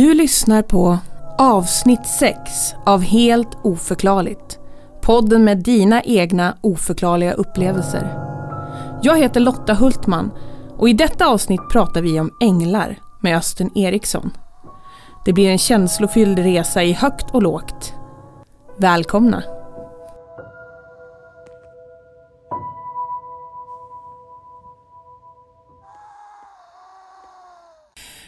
Du lyssnar på avsnitt 6 av Helt oförklarligt. Podden med dina egna oförklarliga upplevelser. Jag heter Lotta Hultman och i detta avsnitt pratar vi om änglar med Östen Eriksson. Det blir en känslofylld resa i högt och lågt. Välkomna!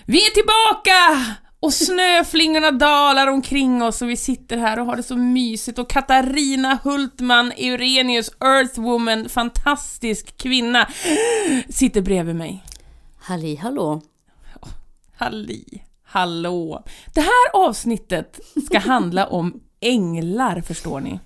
Vi är tillbaka! Och snöflingorna dalar omkring oss och vi sitter här och har det så mysigt och Katarina Hultman Eurenius, Earthwoman, fantastisk kvinna, sitter bredvid mig. Halli hallå. Halli, hallå. Det här avsnittet ska handla om änglar, förstår ni.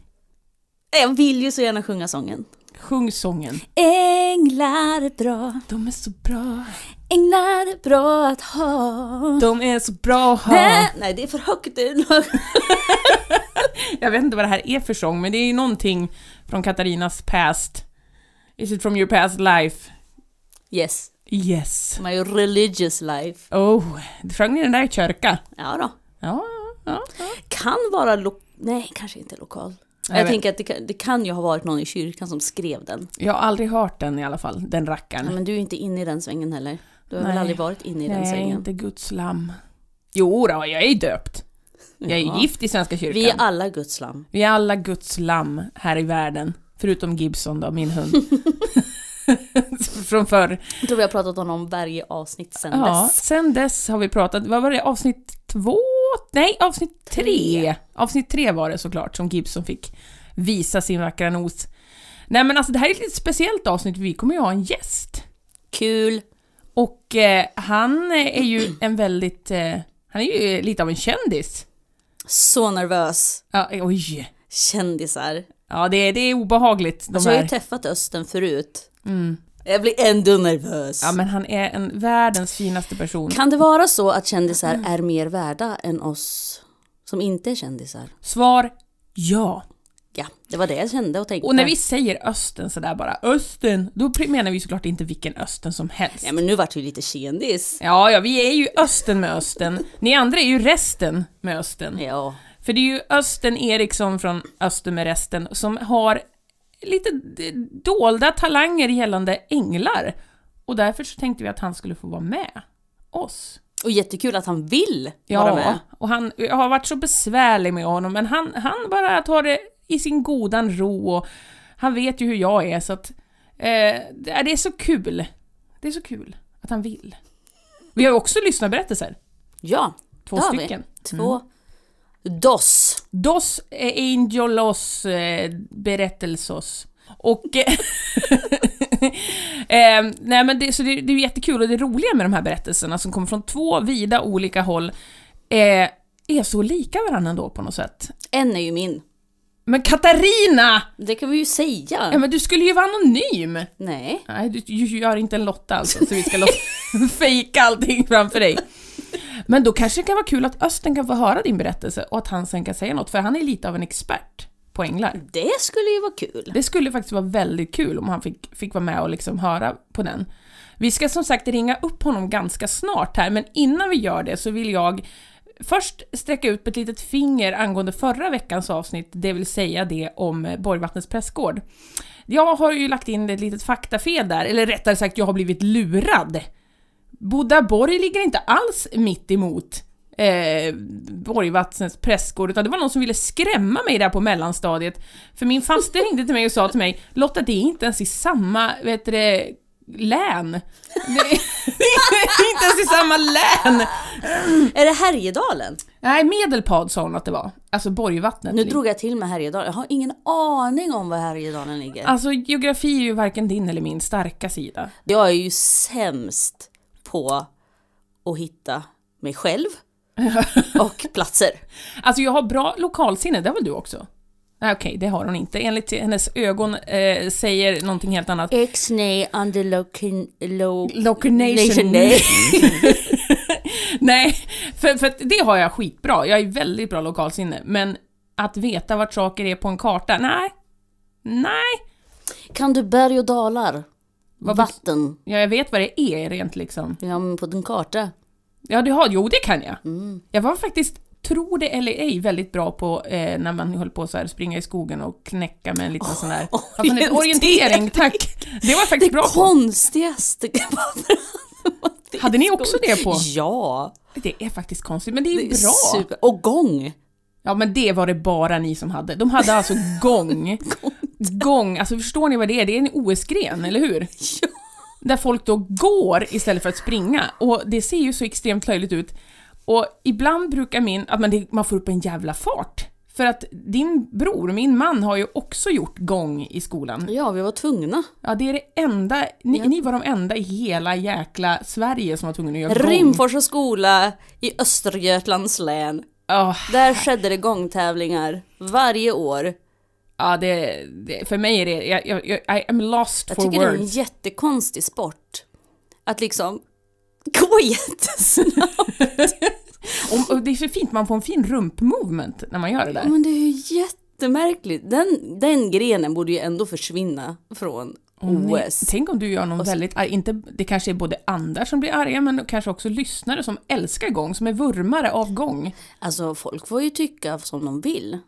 Jag vill ju så gärna sjunga sången. Sjung sången. Änglar är bra, De är så bra. Änglar är bra att ha. De är så bra att ha. Nej, nej, det är för högt. Jag vet inte vad det här är för sång, men det är ju någonting från Katarinas past. Is it from your past life? Yes, Yes. my religious life. Oh, sjöng ni den där i kyrka? Ja då. Ja, ja, ja. Kan vara lo- Nej, kanske inte lokal. Jag Jag, tänker att det kan, det kan ju ha varit någon i kyrkan som skrev den. Jag har aldrig hört den i alla fall, den Ja, rackaren. men du är inte inne i den svängen heller. Du har Nej. väl aldrig varit inne i den Nej, svängen? inte Guds lamm. Jo då, jag är döpt. Jag är Ja. gift i Svenska kyrkan. Vi är alla Guds lamm. Vi är alla Guds lamm här i världen. Förutom Gibson då, min hund. Från förr. Jag tror vi har pratat om honom varje avsnitt sen Ja, dess. sen dess har vi pratat, vad var det, avsnitt två? Nej, avsnitt tre. Tre. Avsnitt tre var det såklart, som Gibson fick visa sin vackra nos. Nej men alltså det här är ett lite speciellt avsnitt, vi kommer ju ha en gäst. Kul. Och eh, han är ju en väldigt, eh, han är ju lite av en kändis. Så nervös. Ja, oj. Kändisar. Ja, det är, det är obehagligt, de Alltså, jag har här. ju träffat Östen förut. Mm. Jag blir ändå nervös. Ja, men han är en världens finaste person. Kan det vara så att kändisar är mer värda än oss som inte är kändisar? Svar ja. Ja, det var det jag kände och tänkte. Och när vi säger Östen sådär bara, Östen, då menar vi såklart inte vilken Östen som helst. Ja, men nu vart vi lite kändis. Ja, ja, vi är ju Östen med Östen. Ni andra är ju resten med Östen. Ja. För det är ju Östen Eriksson från Östen med resten som har lite dolda talanger gällande änglar. Och därför så tänkte vi att han skulle få vara med oss. Och jättekul att han vill Ja, vara med. och han, jag har varit så besvärlig med honom, men han, han bara tar det i sin godan ro och han vet ju hur jag är så att eh, det är så kul. Det är så kul att han vill. Vi har ju också lyssnarberättelser, Ja, två har vi. stycken. två. Dos. Dos eh, Angelos eh, berättelsos. Och... eh, nej men det, så det, det är jättekul och det roliga med de här berättelserna som kommer från två vida olika håll eh, är så lika varandra då på något sätt. En är ju min. Men Katarina! Det kan vi ju säga. Ja men du skulle ju vara anonym! Nej. Nej, du, du gör inte en Lotta alltså, så vi ska fejka allting framför dig. Men då kanske det kan vara kul att Östen kan få höra din berättelse och att han sen kan säga något, för han är lite av en expert på änglar. Det skulle ju vara kul. Det skulle faktiskt vara väldigt kul om han fick, fick vara med och liksom höra på den. Vi ska som sagt ringa upp honom ganska snart här, men innan vi gör det så vill jag först sträcka ut ett litet finger angående förra veckans avsnitt, det vill säga det om Borgvattnets prästgård. Jag har ju lagt in ett litet faktafel där, eller rättare sagt, jag har blivit lurad. Bodaborg ligger inte alls mitt emot eh, Borgvattnets prästgård, utan det var någon som ville skrämma mig där på mellanstadiet. För min faster ringde till mig och sa till mig, Lotta det är inte ens i samma, vet du län. Det är, det är inte ens i samma län! Är det Härjedalen? Nej, Medelpad sa hon att det var. Alltså Borgvattnet. Nu drog jag till med Härjedalen. Jag har ingen aning om var Härjedalen ligger. Alltså geografi är ju varken din eller min starka sida. Jag är ju sämst på att hitta mig själv och platser. Alltså jag har bra lokalsinne, det har väl du också? Okej, det har hon inte. Enligt hennes ögon eh, säger någonting helt annat. X-nay under locan... Lo... Locination. Nej. Nej, för, för att det har jag skitbra. Jag är väldigt bra lokalsinne. Men att veta vart saker är på en karta, nej. Nej. Kan du berg och dalar? Vad- Vatten? Ja, jag vet vad det är rent liksom. Ja, men på din karta. Ja, du har, jo det kan jag. Mm. Jag var faktiskt, tro det eller ej, väldigt bra på eh, när man höll på så här, springa i skogen och knäcka med en liten sån där... Alltså, en liten orientering, tack! Det var jag faktiskt bra på. Konstigaste. Hade ni också det på? Ja. Det är faktiskt konstigt, men det är Det är bra. Super. Och gång. Ja, men det var det bara ni som hade. De hade alltså gång. gång, alltså förstår ni vad det är? Det är en OS-gren, eller hur? Ja. Där folk då går istället för att springa. Och det ser ju så extremt löjligt ut. Och ibland brukar min, att man, det, man får upp en jävla fart. För att din bror, min man, har ju också gjort gång i skolan. ja, vi var tvungna. Ja, det är det enda, ni, Ja. ni var de enda i hela jäkla Sverige som var tvungna att göra gång. Rimforsa skola i Östergötlands län. Ja, Där skedde det gångtävlingar varje år. ja det, det, för mig är det, jag, jag, jag I am lost Jag for tycker det är en words. jättekonstig sport. Att liksom gå jättesnabbt. Och, det är så fint, man får en fin rumpmovement när man gör det där. Men det är ju jättemärkligt. Den, den grenen borde ju ändå försvinna från Nej, OS. Tänk om du gör någon väldigt arg, inte, det kanske är både andra som blir arga men kanske också lyssnare som älskar gång, som är vurmare av gång. Alltså folk får ju tycka som de vill.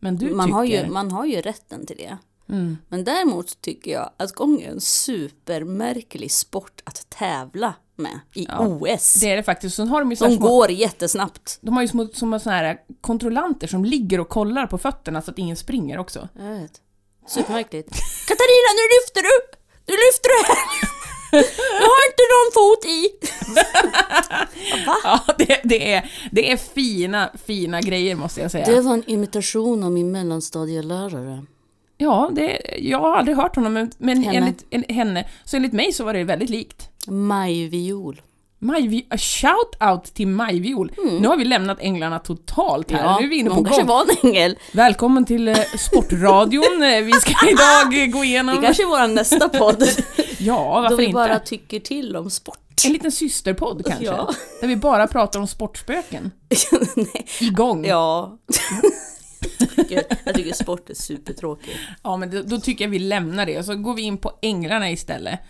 Men du Man tycker... har, ju, man har ju rätten till det. Mm. Men däremot tycker jag att gång är en supermärklig sport att tävla med i OS. Det är det faktiskt. Sen har de ju De små, går jättesnabbt. de har ju små, små såna här kontrollanter som ligger och kollar på fötterna så att ingen springer också. Jag vet. Supermärkligt. Katarina, nu lyfter du! Nu lyfter du här! Jag har inte någon fot i! Va? Ja, det, det, är, det är fina, fina grejer måste jag säga. Det var en imitation av min mellanstadielärare. Ja, det, jag har aldrig hört honom, men, men Henne. Enligt, en, henne, så enligt mig så var det väldigt likt. Majviol. Majvi, a shout out till Majviol. Nu har vi lämnat änglarna totalt här. Mm. Ja, nu är vi inne på kanske var en ängel. Välkommen till eh, Sportradion. Eh, vi ska idag gå Det igenom... kanske är vår nästa podd. Ja, Då varför vi inte? bara tycker till om sport. En liten systerpodd kanske? Ja. Där vi bara pratar om sportspöken. Igång. Ja. jag, tycker, jag tycker sport är supertråkigt. Ja, men då, då tycker jag vi lämnar det och så går vi in på änglarna istället.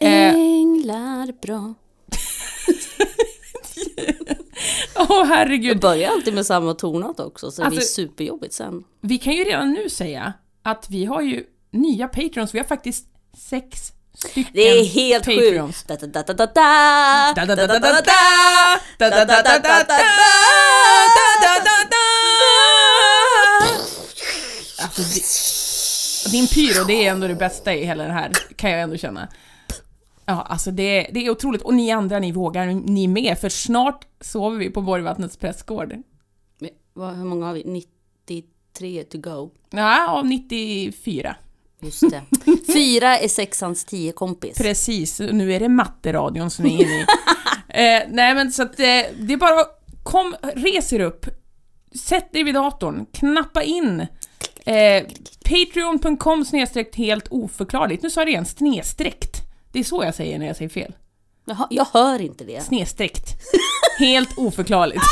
Eh, Änglar bra. Åh herregud. Jag börjar alltid med samma tonart också så det blir Alltså- superjobbigt sen. Vi kan ju redan nu säga att vi har ju nya Patreons. Vi har faktiskt sex stycken Det är helt Patreons. sjukt. Alltså, din pyro, det är ändå det bästa i hela det här, kan jag ändå känna. Ja, alltså det, det är otroligt. Och ni andra, ni vågar, ni med, för snart sover vi på Borgvattnets prästgård. Vad- Hur många har vi? 93 to go. Ja, av 94. Just det. Fyra är sexans tio kompis. Precis, nu är det matteradion som är inne i. eh, nej men så att eh, det är bara kom, res er upp, sätt dig vid datorn, knappa in eh, Patreon.com snedstreckt helt oförklarligt. Nu sa jag det igen, snedstreckt. Det är så jag säger när jag säger fel. Jaha, jag hör inte det. Snedstreckt. Helt oförklarligt.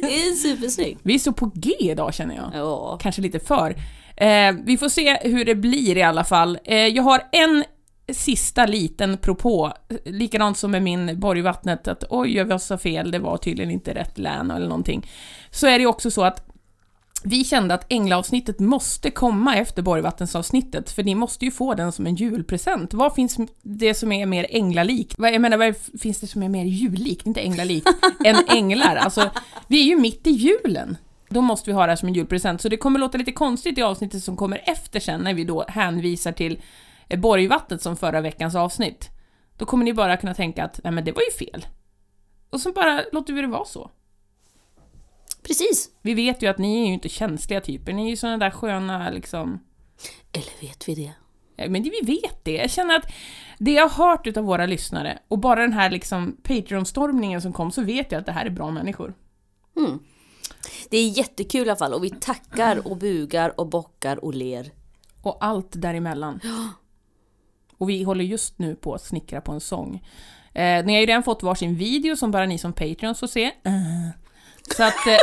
Det är supersnyggt. Vi är så på G idag känner jag. Ja. kanske lite för. Eh, vi får se hur det blir i alla fall. Eh, jag har en sista liten propå, likadant som med min Borgvattnet, att oj, jag sa fel, det var tydligen inte rätt län eller någonting. Så är det också så att vi kände att änglaavsnittet måste komma efter Borgvattensavsnittet, för ni måste ju få den som en julpresent. Vad finns det som är mer änglalikt? Vad, jag menar, vad finns det som är mer jullikt, inte änglalikt, än änglar? Alltså, vi är ju mitt i julen. Då måste vi ha det här som en julpresent, så det kommer låta lite konstigt i avsnittet som kommer efter sen, när vi då hänvisar till eh, Borgvattnet som förra veckans avsnitt. Då kommer ni bara kunna tänka att, nej men det var ju fel. Och så bara låter vi det vara så. Precis. Vi vet ju att ni är ju inte känsliga typer, ni är ju såna där sköna liksom... Eller vet vi det? Men det, vi vet det. Jag känner att det jag har hört utav våra lyssnare, och bara den här liksom Patreon-stormningen som kom, så vet jag att det här är bra människor. Mm. Det är jättekul i alla fall och vi tackar och bugar och bockar och ler. Och allt däremellan. Och vi håller just nu på att snickra på en sång. Eh, ni har ju redan fått varsin video som bara ni som Patreons får se. Eh. Så att... Eh,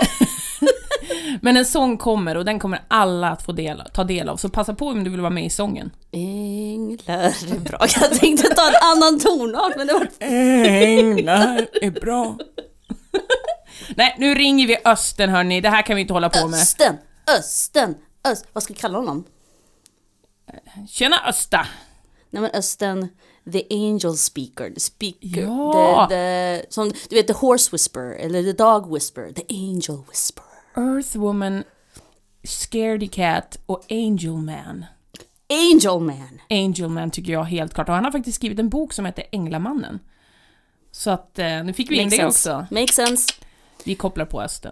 Men en sång kommer och den kommer alla att få del, ta del av. Så passa på om du vill vara med i sången. Änglar är bra. Jag tänkte ta en annan tonart men det var... Änglar är bra. Nej, nu ringer vi Östen hörni. Det här kan vi inte hålla på med. Östen! Östen! Öst. Vad ska vi kalla honom? Tjena Östa! Nej men Östen, the angel speaker. The speaker. Ja. The, the, som, du vet the horse whisperer eller the dog whisperer. The angel whisperer. Earthwoman, Scaredy Cat och Angel Man. Angel man! Angel Man tycker jag helt klart. Och han har faktiskt skrivit en bok som heter Änglamannen. Så att eh, nu fick vi in Makes det sense. också. Makes sense. Vi kopplar på Östen.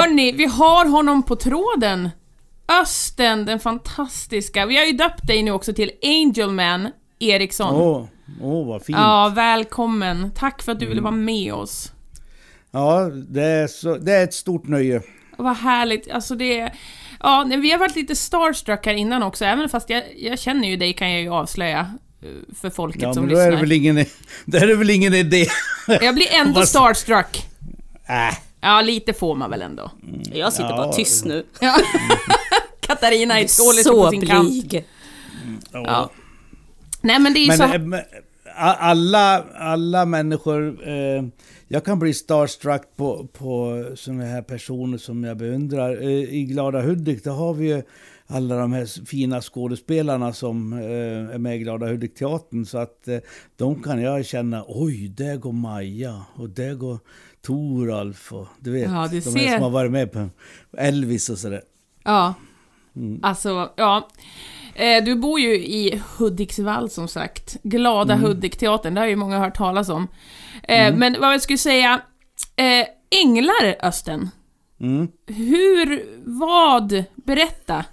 Hörni, vi har honom på tråden. Östen, den fantastiska. Vi har ju döpt dig nu också till Angel Man Eriksson. Åh, åh vad fint. Ja, välkommen. Tack för att du ville vara med oss. Ja, det är, så, det är ett stort nöje. Vad härligt. Alltså det... Ja, nej, vi har varit lite starstruck här innan också, även fast jag, jag känner ju dig kan jag ju avslöja eh, för folket Ja, som men då är det lyssnar. väl ingen, det är det väl ingen idé. Jag blir ändå starstruck. Äh, Ja, lite får man väl ändå. Jag sitter Ja. bara tyst nu. Ja. Katarina är så lite på sin kant. blyg. ja. Ja. Nej men det är ju Men så eh, alla, alla människor... Eh, jag kan bli starstruck på, på sådana här personer som jag beundrar. Eh, I Glada Hudik där har vi ju alla de här fina skådespelarna som eh, är med i Glada Hudik-teatern. Så att eh, de kan jag känna, oj, där går Maja och där går Toralf och du vet, Ja, du de ser. som har varit med på Elvis och sådär. Ja. Mm. Alltså, ja. Eh, Du bor ju i Hudiksvall som sagt. Glada Mm. Hudik-teatern, det har ju många hört talas om. Eh, Men vad jag skulle säga, eh, Änglar, Östen. Mm. Hur, vad, berätta.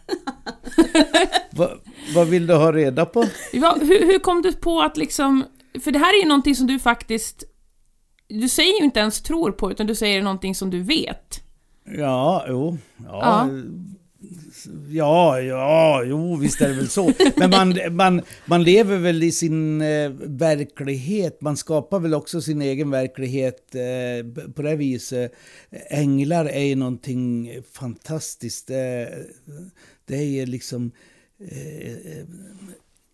Va, vad vill du ha reda på? Va, hur, hur kom du på att liksom, för det här är ju någonting som du faktiskt, du säger ju inte ens tror på, utan du säger någonting som du vet. Ja, jo. Ja, Ja. ja, ja, jo, visst är det väl så. Men man, man, man lever väl i sin eh, verklighet. Man skapar väl också sin egen verklighet eh, på det viset. Änglar är ju någonting fantastiskt. Eh, det är ju liksom eh,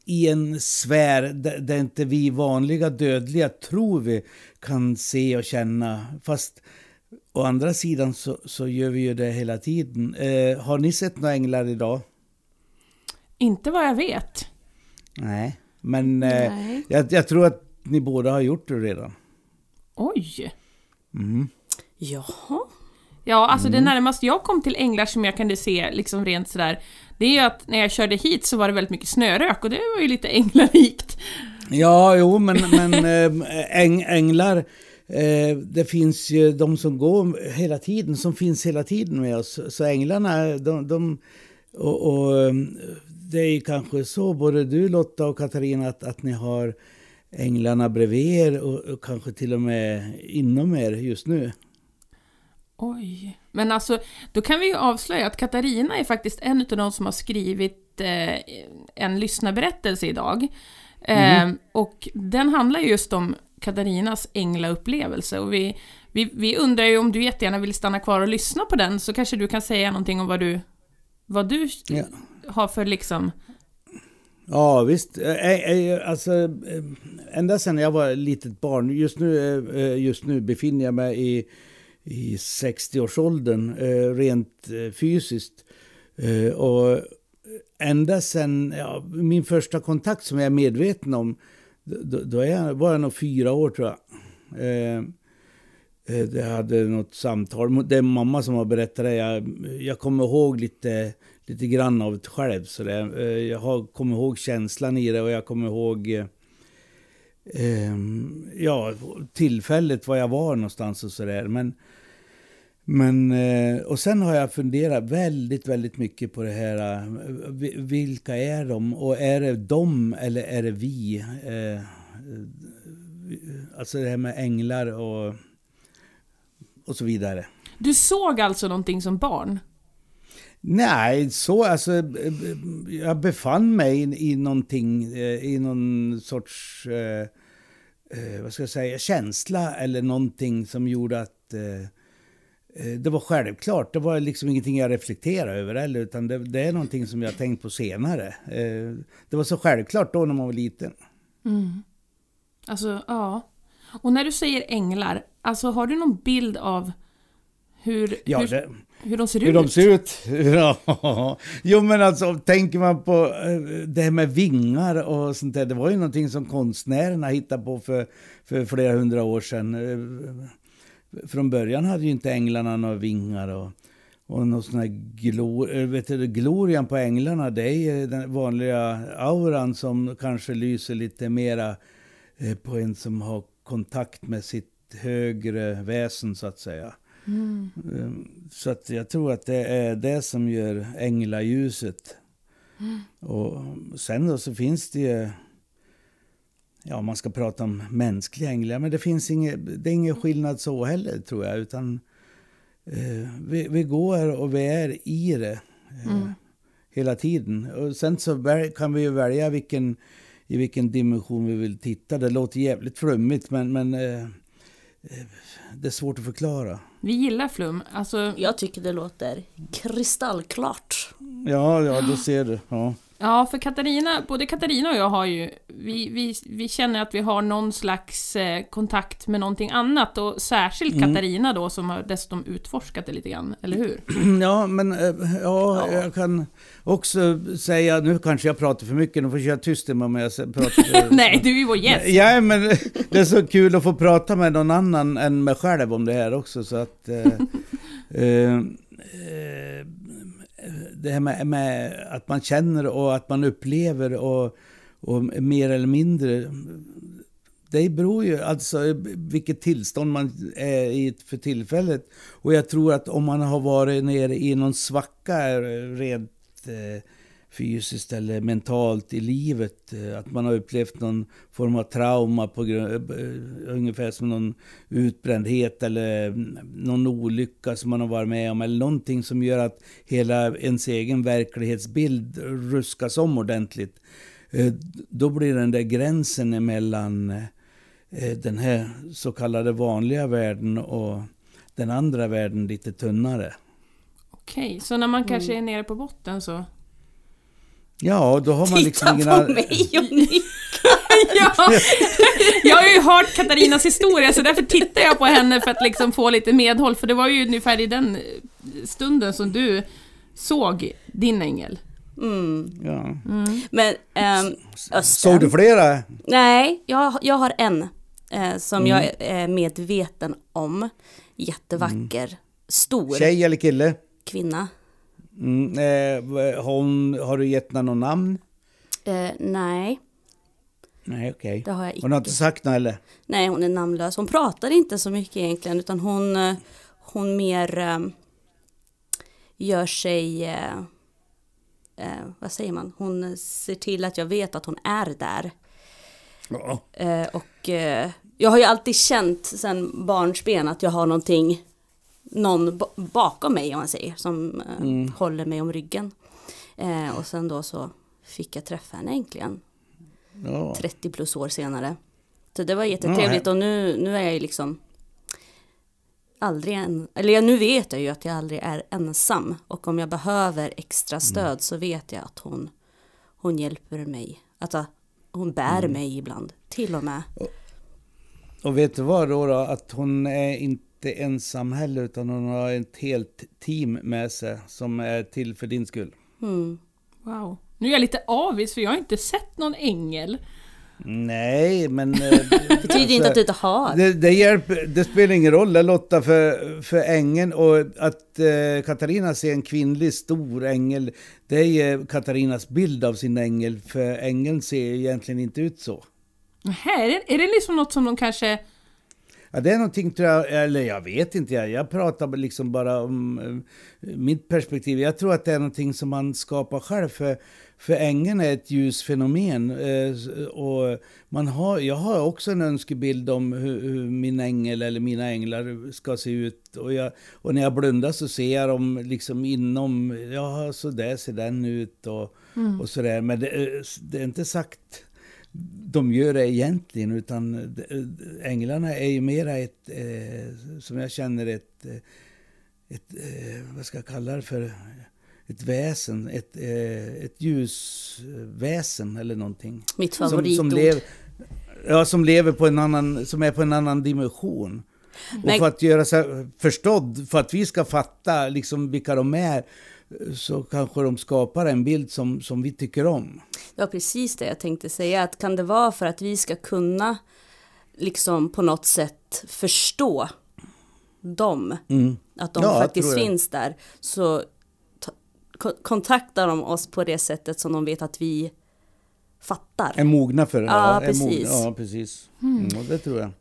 i en sfär där, där inte vi vanliga dödliga tror vi kan se och känna. Fast å andra sidan så, så gör vi ju det hela tiden. Eh, har ni sett några änglar idag? Inte vad jag vet. Nej. Men eh, Nej. jag, jag tror att ni båda har gjort det redan. Oj. Mm. Jaha. Ja, alltså det närmaste jag kom till änglar som jag kunde se liksom rent sådär, det är ju att när jag körde hit så var det väldigt mycket snörök och det var ju lite änglarikt. Ja, jo, men, men eh, äng, änglar, eh, det finns ju de som går hela tiden, som finns hela tiden med oss. Så änglarna, de... de och, och eh, det är ju kanske så, både du Lotta och Katarina, att, att ni har änglarna bredvid er och, och kanske till och med inom er just nu. Oj. Men alltså, då kan vi ju avslöja att Katarina är faktiskt en av de som har skrivit eh, en lyssnarberättelse idag. Eh, och den handlar ju just om Katarinas änglaupplevelse. Och vi, vi, vi undrar ju om du jättegärna vill stanna kvar och lyssna på den, så kanske du kan säga någonting om vad du, vad du Ja. har för liksom... Ja, visst. Eh, eh, Alltså, eh, ända sedan jag var litet barn, just nu, just nu befinner jag mig i, i 60-årsåldern eh, rent eh, fysiskt. Eh, och ända sen ja, min första kontakt som jag är medveten om, då, då jag, var jag nog fyra år tror jag. Jag hade något samtal, det är mamma som har berättat det. Jag, jag kommer ihåg lite, lite grann av det själv. Så det, jag har, kommer ihåg känslan i det och jag kommer ihåg eh, ja, tillfället var jag var någonstans och sådär. Men, men, eh, och sen har jag funderat väldigt, väldigt mycket på det här. eh, vi- Vilka är de? Och är det de eller är det vi? Eh, Alltså det här med änglar och, och så vidare. Du såg alltså någonting som barn? Nej, så alltså. Jag befann mig i, i någonting, i någon sorts, eh, vad ska jag säga, känsla eller någonting som gjorde att eh, det var självklart. Det var liksom ingenting jag reflekterade över heller, utan det, det är någonting som jag tänkt på senare. Eh, det var så självklart då när man var liten. Alltså, ja. Och när du säger änglar, alltså har du någon bild av hur, Ja, hur, det, hur de ser Hur ut? de ser ut? Ja. Jo men alltså tänker man på eh, det här med vingar och sånt där. Det var ju någonting som konstnärerna hittade på för, för flera hundra år sedan. Från början hade ju inte änglarna några vingar och, och någon sån här glor, eh, vet du, glorian på änglarna det är den vanliga auran som kanske lyser lite mera eh, på en som har kontakt med sitt högre väsen så att säga. Um, Så att jag tror att det är det som gör änglaljuset. Och sen då så finns det ju, ja man ska prata om mänskliga änglar, men det finns inget, det är ingen skillnad så heller tror jag, utan eh, vi, vi går och vi är i det eh, hela tiden. Och sen så kan vi ju välja vilken, i vilken dimension vi vill titta. Det låter jävligt flummigt, men, men eh, eh, det är svårt att förklara. Vi gillar flum. Alltså, Jag tycker det låter kristallklart. Ja, ja, då ser du. Ja. Ja, för Katarina, både Katarina och jag har ju, vi, vi, vi känner att vi har någon slags eh, kontakt med någonting annat och särskilt Mm. Katarina då som har dessutom utforskat det lite grann, eller hur? Ja, men eh, ja, jag kan också säga, nu kanske jag pratar för mycket, nu får jag köra tyst om jag pratar. Nej, du är ju vår gäst! Ja, men det är så kul att få prata med någon annan än mig själv om det här också, så att... Eh, eh, eh, det här med, med att man känner och att man upplever och, och mer eller mindre... Det beror ju alltså vilket tillstånd man är i för tillfället. Och jag tror att om man har varit nere i någon svacka rent eh, fysiskt eller mentalt i livet. eh, Att man har upplevt någon form av trauma på grund, eh, ungefär som någon utbrändhet eller mm, någon olycka som man har varit med om. Eller någonting som gör att hela ens egen verklighetsbild ruskas om ordentligt. Eh, Då blir den där gränsen mellan eh, den här så kallade vanliga världen och den andra världen lite tunnare. Okej, så när man kanske är nere på botten så... Ja, då har man liksom Titta ingen... på all- mig och Nick. ja, jag har ju hört Katarinas historia så därför tittar jag på henne för att liksom få lite medhåll för det var ju ungefär i den eh, stunden som du såg din ängel. Mm. Ja. Men ähm, Östen. Såg du flera? Nej, jag, jag har en eh, som jag Mm. är medveten om. Jättevacker, stor Tjej eller kille? kvinna. Mm, eh, hon, har du gett henne något namn? Eh, nej, Nej, okej. det har jag Hon har inte. sagt något eller? Nej, hon är namnlös. Hon pratar inte så mycket egentligen, utan hon, eh, hon mer eh, gör sig... Eh, eh, vad säger man? Hon ser till att jag vet att hon är där. Ja. Eh, och eh, jag har ju alltid känt sedan barnsben att jag har någonting, någon ba- bakom mig om man säger, som eh, håller mig om ryggen. Eh, och sen då så fick jag träffa henne äntligen, Ja. 30 plus år senare. Så det var jättetrevligt och nu, nu är jag ju liksom aldrig en, eller ja, nu vet jag ju att jag aldrig är ensam. Och om jag behöver extra stöd så vet jag att hon, hon hjälper mig. Att hon bär mig ibland, till och med. Och vet du vad då, då? Att hon är inte ensam heller, utan hon har ett helt team med sig som är till för din skull. Mm. Wow. Nu är jag lite avis för jag har inte sett någon ängel. Nej, men... eh, Det betyder inte att du inte har. Det, det, hjälper, det spelar ingen roll Lotta för, för ängeln och att eh, Katarina ser en kvinnlig stor ängel. Det är Katarinas bild av sin ängel, för ängeln ser egentligen inte ut så. Nähä, är det, är det liksom något som de kanske... Ja, det är någonting tror jag, eller jag vet inte, jag, jag pratar liksom bara om eh, mitt perspektiv. Jag tror att det är någonting som man skapar själv för, för ängeln är ett ljusfenomen. Eh, och man har, jag har också en önskebild om hur, hur min ängel eller mina änglar ska se ut. Och, jag, och när jag blundar så ser jag dem liksom inom, ja så där ser den ut och, mm. och sådär. Men det, det är inte sagt de gör det egentligen, utan änglarna är ju mera ett, eh, som jag känner ett, eh, ett eh, vad ska jag kalla det för, ett väsen, ett, eh, ett ljusväsen eller någonting. Mitt favoritord. Som, som, lever, ja, som lever på en annan, som är på en annan dimension. Men... Och för att göra sig förstådd, för att vi ska fatta liksom vilka de är, så kanske de skapar en bild som, som vi tycker om. Det var precis det jag tänkte säga, att kan det vara för att vi ska kunna liksom på något sätt förstå dem, mm. att de ja, faktiskt finns där, så kontaktar de oss på det sättet som de vet att vi fattar. Är mogna för det? Ja, ja precis. Ja, precis. Mm. Mm, det tror jag.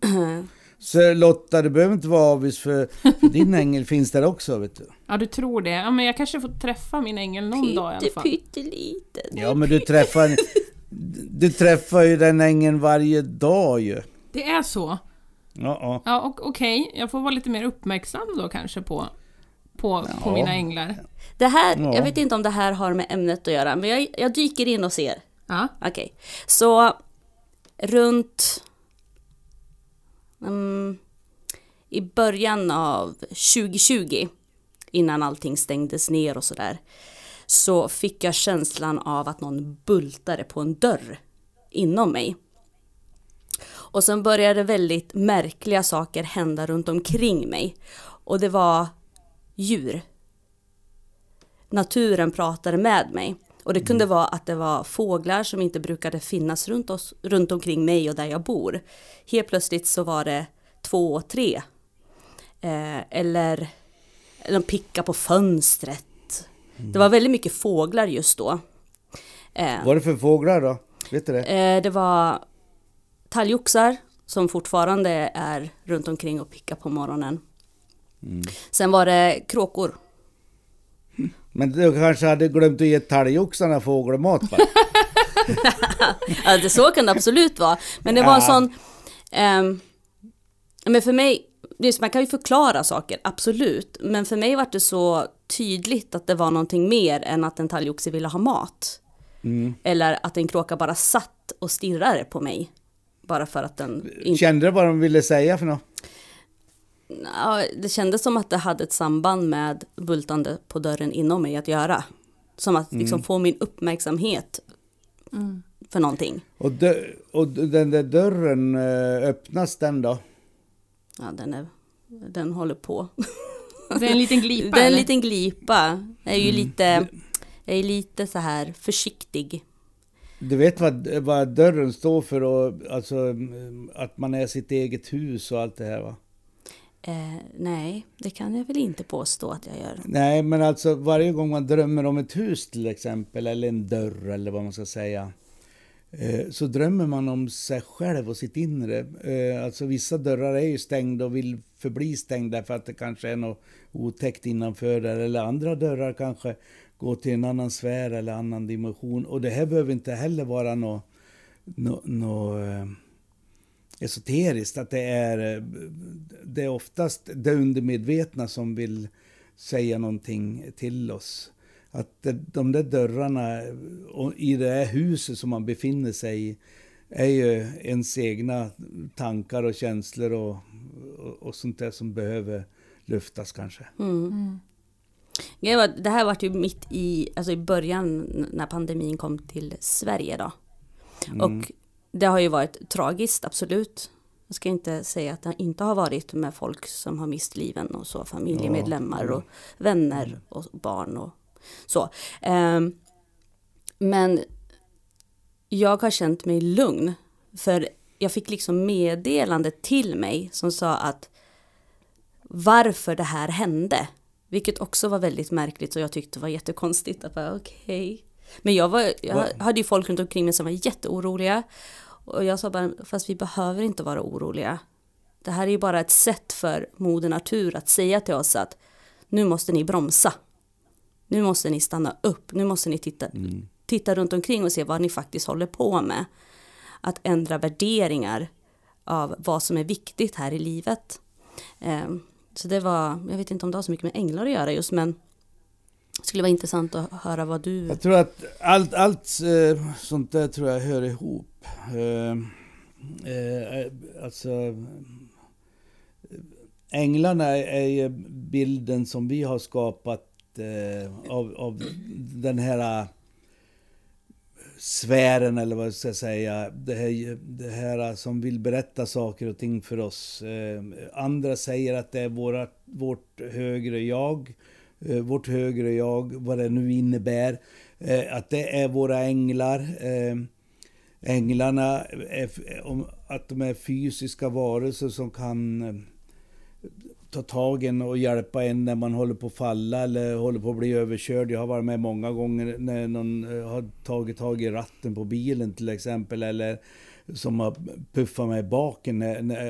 Så Lotta, du behöver inte vara avis för, för din ängel finns där också, vet du. Ja, du tror det. Ja, men jag kanske får träffa min ängel någon Pytte, dag i alla fall. Pytteliten. Ja, men du träffar, du träffar ju den ängeln varje dag ju. Det är så? Ja, ja. ja och okej, okay. jag får vara lite mer uppmärksam då kanske på, på, ja. på mina änglar. Det här, ja. jag vet inte om det här har med ämnet att göra, men jag, jag dyker in och ser. Ja. Okej, okay. så runt um, i början av 2020, innan allting stängdes ner och sådär, så fick jag känslan av att någon bultade på en dörr inom mig. Och sen började väldigt märkliga saker hända runt omkring mig. Och det var djur. Naturen pratade med mig. Och det kunde vara att det var fåglar som inte brukade finnas runt, oss, runt omkring mig och där jag bor. Helt plötsligt så var det två, tre. Eh, eller de pickade på fönstret. Mm. Det var väldigt mycket fåglar just då. Eh, Vad var det för fåglar då? Vet du det? Eh, det var talgoxar som fortfarande är runt omkring och pickar på morgonen. Mm. Sen var det kråkor. Men du kanske hade glömt att ge talgoxarna fågelmat va? ja, det så kan det absolut vara. Men det var en sån... Um, men för mig, just, man kan ju förklara saker, absolut. Men för mig var det så tydligt att det var någonting mer än att en talgoxe ville ha mat. Mm. Eller att en kråka bara satt och stirrade på mig. Bara för att den... Inte... Kände du vad de ville säga för något? Ja, det kändes som att det hade ett samband med bultande på dörren inom mig att göra. Som att liksom mm. få min uppmärksamhet mm. för någonting. Och, dö, och den där dörren, eh, öppnas den då? Ja, den, är, den håller på. Det är en liten glipa? Det är en liten glipa. Jag är ju mm. lite, jag är lite så här försiktig. Du vet vad, vad dörren står för och alltså att man är sitt eget hus och allt det här va? Eh, nej, det kan jag väl inte påstå att jag gör. Nej, men alltså varje gång man drömmer om ett hus till exempel, eller en dörr eller vad man ska säga, eh, så drömmer man om sig själv och sitt inre. Eh, alltså vissa dörrar är ju stängda och vill förbli stängda för att det kanske är något otäckt innanför där, eller andra dörrar kanske går till en annan sfär eller annan dimension. Och det här behöver inte heller vara något no, no, eh, esoteriskt, att det är, det är oftast det undermedvetna som vill säga någonting till oss. Att de där dörrarna i det här huset som man befinner sig i är ju ens egna tankar och känslor och, och, och sånt där som behöver luftas kanske. Mm. Mm. Det här var ju mitt i, alltså i början när pandemin kom till Sverige då. Mm. Och det har ju varit tragiskt, absolut. Jag ska inte säga att det inte har varit med folk som har mist liven och så, familjemedlemmar och vänner och barn och så. Um, men jag har känt mig lugn, för jag fick liksom meddelande till mig som sa att varför det här hände. Vilket också var väldigt märkligt och jag tyckte var jättekonstigt. Att bara, okay. Men jag, var, jag hade ju folk runt omkring mig som var jätteoroliga. Och jag sa bara, fast vi behöver inte vara oroliga. Det här är ju bara ett sätt för moder natur att säga till oss att nu måste ni bromsa. Nu måste ni stanna upp, nu måste ni titta. Mm. titta runt omkring och se vad ni faktiskt håller på med. Att ändra värderingar av vad som är viktigt här i livet. Eh, så det var, jag vet inte om det har så mycket med änglar att göra just men det skulle vara intressant att höra vad du... Jag tror att allt, allt eh, sånt där tror jag hör ihop. Eh, eh, alltså Änglarna är ju bilden som vi har skapat eh, av, av den här eh, sfären eller vad jag ska säga. Det här, det här eh, som vill berätta saker och ting för oss. Eh, andra säger att det är våra, vårt högre jag. Eh, vårt högre jag, vad det nu innebär. Eh, att det är våra änglar. Änglarna, är, att de är fysiska varelser som kan eh, ta tag en och hjälpa en när man håller på att falla eller håller på att bli överkörd. Jag har varit med många gånger när någon eh, har tagit tag i ratten på bilen till exempel. Eller som har puffat mig i baken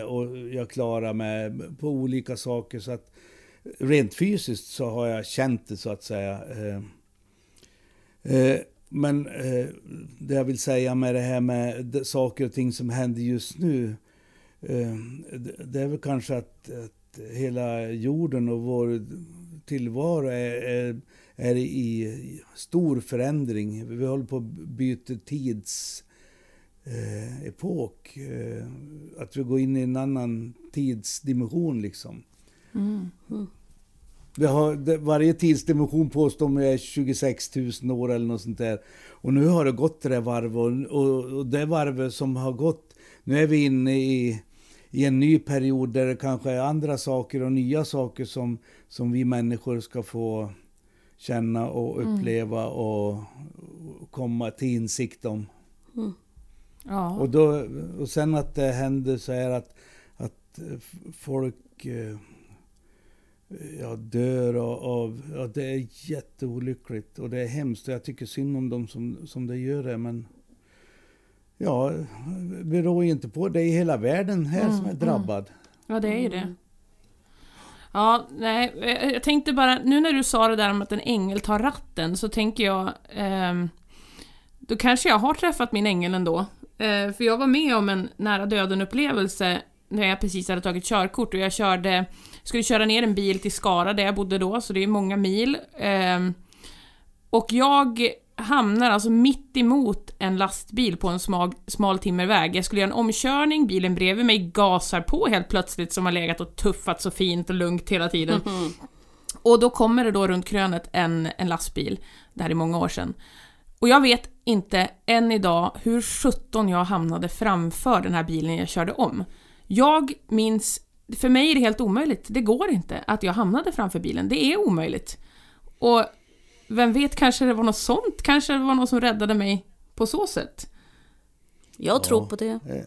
och jag klarar mig på olika saker. Så att rent fysiskt så har jag känt det så att säga. Eh, men eh, men det jag vill säga med det här med saker och ting som händer just nu. Eh, det är väl kanske att hela jorden och vår tillvaro är, är, är i stor förändring. Vi håller på att byta tidsepok. Eh, eh, att vi går in i en annan tidsdimension liksom. Mm. Mm. Vi har, varje tidsdimension påstår man är 26 000 år eller något sånt där. Och nu har det gått det där varvet och, och, och det varvet som har gått, nu är vi inne i i en ny period där det kanske är andra saker och nya saker som, som vi människor ska få känna och mm. uppleva mm. och komma till insikt om. Mm. Ja. Och, då, och sen att det händer så här att, att folk eh, ja, dör av... Ja, det är jätteolyckligt och det är hemskt. Och jag tycker synd om dem som, som det gör det. Men ja, beror ju inte på. Det är hela världen här mm, som är mm. drabbad. Ja, det är ju det. Ja, nej, jag tänkte bara, nu när du sa det där om att en ängel tar ratten, så tänker jag... Eh, då kanske jag har träffat min ängel ändå. Eh, för jag var med om en nära döden-upplevelse när jag precis hade tagit körkort och jag körde, skulle köra ner en bil till Skara där jag bodde då, så det är många mil. Eh, och jag hamnar alltså mitt emot en lastbil på en smal, smal timmerväg. Jag skulle göra en omkörning, bilen bredvid mig gasar på helt plötsligt som har legat och tuffat så fint och lugnt hela tiden. Mm. Och då kommer det då runt krönet en, en lastbil, det här är många år sedan. Och jag vet inte än idag hur 17 jag hamnade framför den här bilen jag körde om. Jag minns, för mig är det helt omöjligt, det går inte att jag hamnade framför bilen, det är omöjligt. Och vem vet, kanske det var något sånt? Kanske det var någon som räddade mig på så sätt? Jag tror på det. Eh,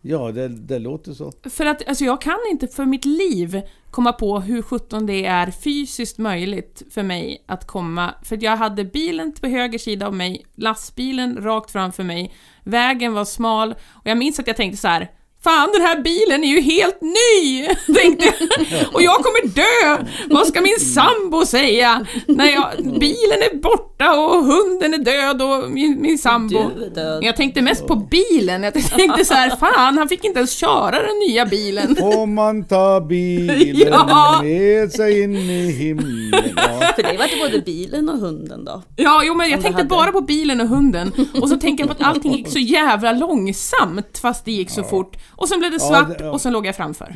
ja, det, det, låter så. För att alltså, jag kan inte för mitt liv komma på hur sjutton det är fysiskt möjligt för mig att komma. För att jag hade bilen på höger sida av mig, lastbilen rakt framför mig, vägen var smal och jag minns att jag tänkte så här Fan, den här bilen är ju helt ny! Tänkte jag. Och jag kommer dö! Vad ska min sambo säga? När jag, bilen är borta och hunden är död och min, min sambo... Jag tänkte mest på bilen. Jag tänkte så här, fan, han fick inte ens köra den nya bilen. Får man ta bilen ja. med sig in i himlen? Ja. För det var inte både bilen och hunden då? Ja, jo men jag tänkte hade... bara på bilen och hunden. Och så tänkte jag på att allting gick så jävla långsamt fast det gick så ja. fort. Och sen blev det svart ja, det, ja. och sen låg jag framför.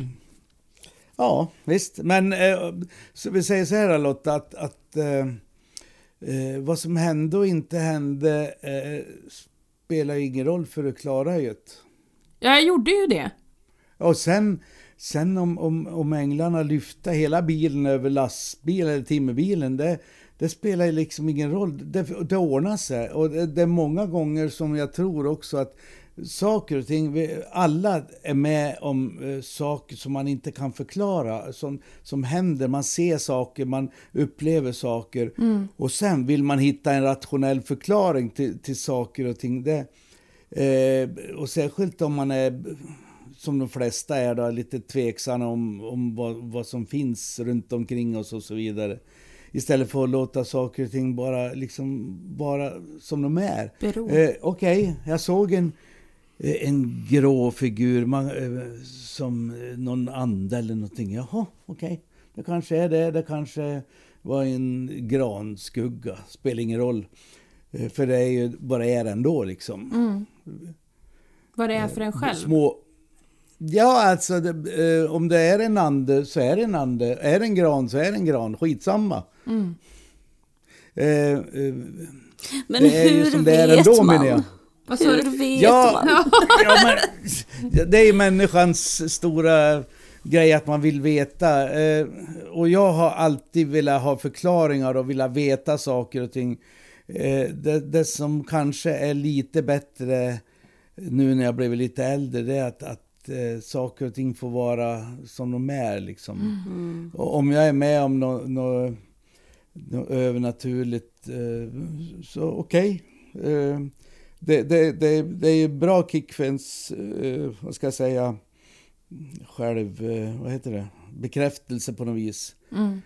Ja, visst. Men eh, så vi säger så här Lotta, att, att eh, eh, vad som hände och inte hände eh, spelar ingen roll för att klara det. Ja, jag gjorde ju det. Och sen, sen om, om, om änglarna lyfte hela bilen över lastbilen eller timmerbilen, det, det spelar liksom ingen roll. Det, det ordnar sig. Och det, det, är många gånger som jag tror också att saker och ting, vi, alla är med om eh, saker som man inte kan förklara, som, som händer. Man ser saker, man upplever saker. Mm. Och sen vill man hitta en rationell förklaring till, till saker och ting. Det, eh, och särskilt om man är, som de flesta är, då, lite tveksam om, om vad, vad som finns runt omkring oss och så vidare. Istället för att låta saker och ting bara, liksom, bara som de är. Eh, Okej, jag såg en, en grå figur man, eh, som eh, någon ande eller någonting. Jaha, okej. Det kanske är det. Det kanske var en granskugga. Spelar ingen roll. Eh, För det är ju bara är ändå liksom. Mm. Vad det är för en själv. Små... Ja, alltså det, eh, om det är en ande så är det en ande. Är det en gran så är det en gran. Skitsamma. Mm. Eh, eh, Men det är ju hur som det är vet ändå, man? Vad sa du? Vet Ja. man? ja, men, det är ju människans stora grej att man vill veta. Eh, och jag har alltid velat ha förklaringar och velat veta saker och ting. Eh, det, det som kanske är lite bättre nu när jag blivit lite äldre, det är att, att eh, saker och ting får vara som de är. Liksom. Mm. Och om jag är med om något nå, nå övernaturligt, så okej. Eh, det, det, det, det är bra kick för ens, eh, vad ska jag säga, själv, eh, vad heter det, bekräftelse på något vis. Mm.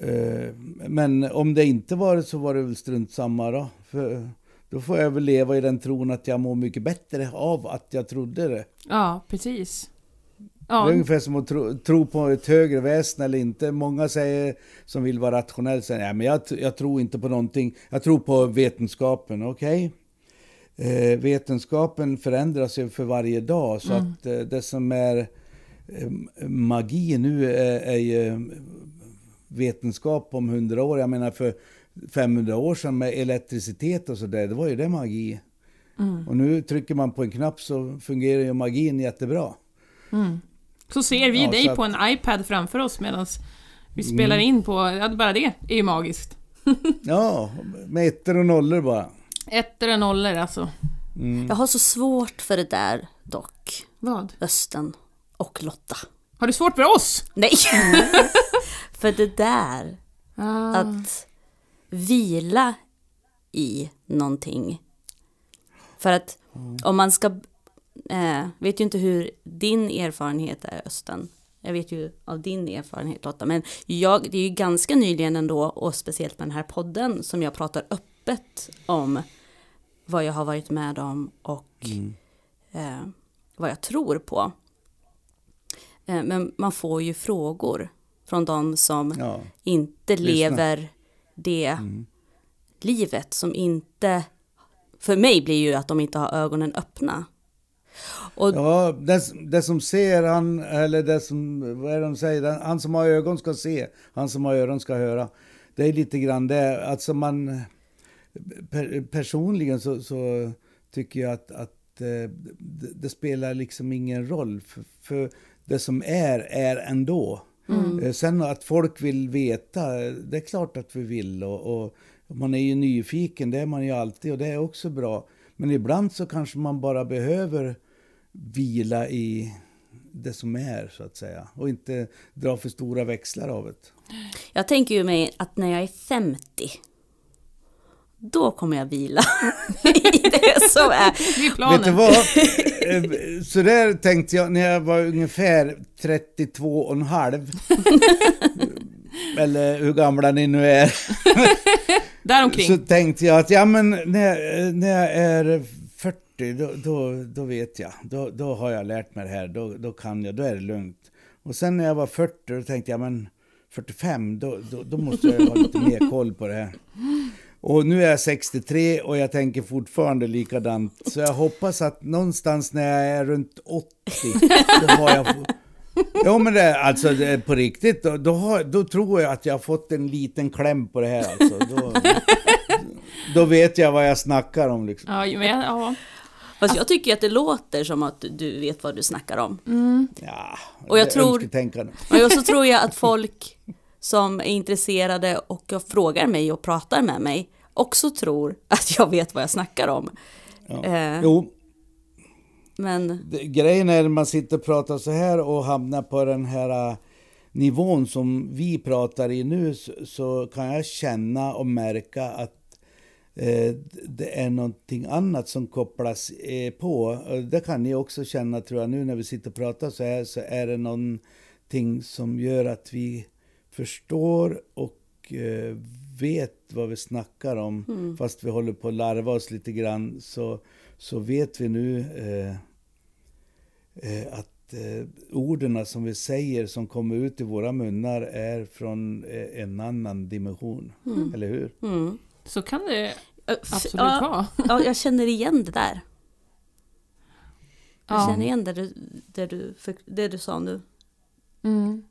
Eh, men om det inte var det så var det väl strunt samma då. För då får jag väl leva i den tron att jag mår mycket bättre av att jag trodde det. Ja, precis. Det är Ja, ungefär som att tro, tro på ett högre väsen eller inte. Många säger, som vill vara rationella, säger ja, men jag, jag tror inte på någonting. Jag tror på vetenskapen. Okej. Eh, vetenskapen förändras ju för varje dag. Så Mm. att eh, det som är eh, magi nu är, är ju vetenskap om hundra år. Jag menar för 500 år sedan med elektricitet och sådär, det var ju det magi. Mm. Och nu trycker man på en knapp så fungerar ju magin jättebra. Mm. Så ser vi Ja, dig att- på en iPad framför oss medan vi spelar Mm. in på... Ja, bara det är ju magiskt. Ja, med ettor och nollor bara. Ettor och nollor alltså. Mm. Jag har så svårt för det där dock. Vad? Östen och Lotta. Har du svårt för oss? Nej! för det där, Ah. att vila i någonting. För att om man ska, eh, vet ju inte hur din erfarenhet är Östen. Jag vet ju av din erfarenhet Lotta, men jag, det är ju ganska nyligen ändå, och speciellt med den här podden, som jag pratar öppet om vad jag har varit med om och Mm. eh, vad jag tror på. Eh, men man får ju frågor från de som Ja. inte Lyssna. lever det Mm. livet som inte, för mig blir ju att de inte har ögonen öppna. Och Ja, det, det som ser, han, eller det som, vad är det de säger, han som har ögon ska se, han som har öron ska höra. Det är lite grann det, alltså man, per, personligen så, så tycker jag att, att eh, det, det spelar liksom ingen roll, för, för det som är, är ändå. Eh, Sen att folk vill veta, det är klart att vi vill. Och, och man är ju nyfiken, det är man ju alltid och det är också bra. Men ibland så kanske man bara behöver vila i det som är, så att säga. Och inte dra för stora växlar av det. jag tänker ju mig att när jag är 50, då kommer jag vila i det som är. Det är planen. Vet du vad? Eh, Så där tänkte jag när jag var ungefär 32 och en halv. Eller hur gamla ni nu är. Däromkring. Så tänkte jag att ja, men när, när jag är 40, då, då, då vet jag. Då, då har jag lärt mig det här. Då, då kan jag, då är det lugnt. Och sen när jag var 40, då tänkte jag, men 45, då, då, då måste jag ha lite mer koll på det här. Och nu är jag 63 och jag tänker fortfarande likadant. Så jag hoppas att någonstans när jag är runt 80, då har jag... Jo men det, alltså det, är på riktigt, då, då, har, då tror jag att jag har fått en liten kläm på det här alltså. Då, då vet jag vad jag snackar om liksom. Ja, men, ja. Fast jag tycker att det låter som att du vet vad du snackar om. Ja, Och jag tror-. Och så tror jag att folk som är intresserade och frågar mig och pratar med mig också tror att jag vet vad jag snackar om. Ja. Eh, Jo, Men grejen är när man sitter och pratar så här och hamnar på den här äh, nivån som vi pratar i nu så, kan jag känna och märka att eh, det är någonting annat som kopplas eh, på. Det kan ni också känna tror jag nu när vi sitter och pratar så här så är det någonting som gör att vi förstår och eh, vet vad vi snackar om, Mm. fast vi håller på att larva oss lite grann, så, så vet vi nu eh, eh, att eh, orden som vi säger som kommer ut i våra munnar är från eh, en annan dimension. Mm. Eller hur? Mm. Så kan det absolut ja, vara. ja, jag känner igen det där. Jag Ja. känner igen det du, det, du, för- det du sa nu. Mm.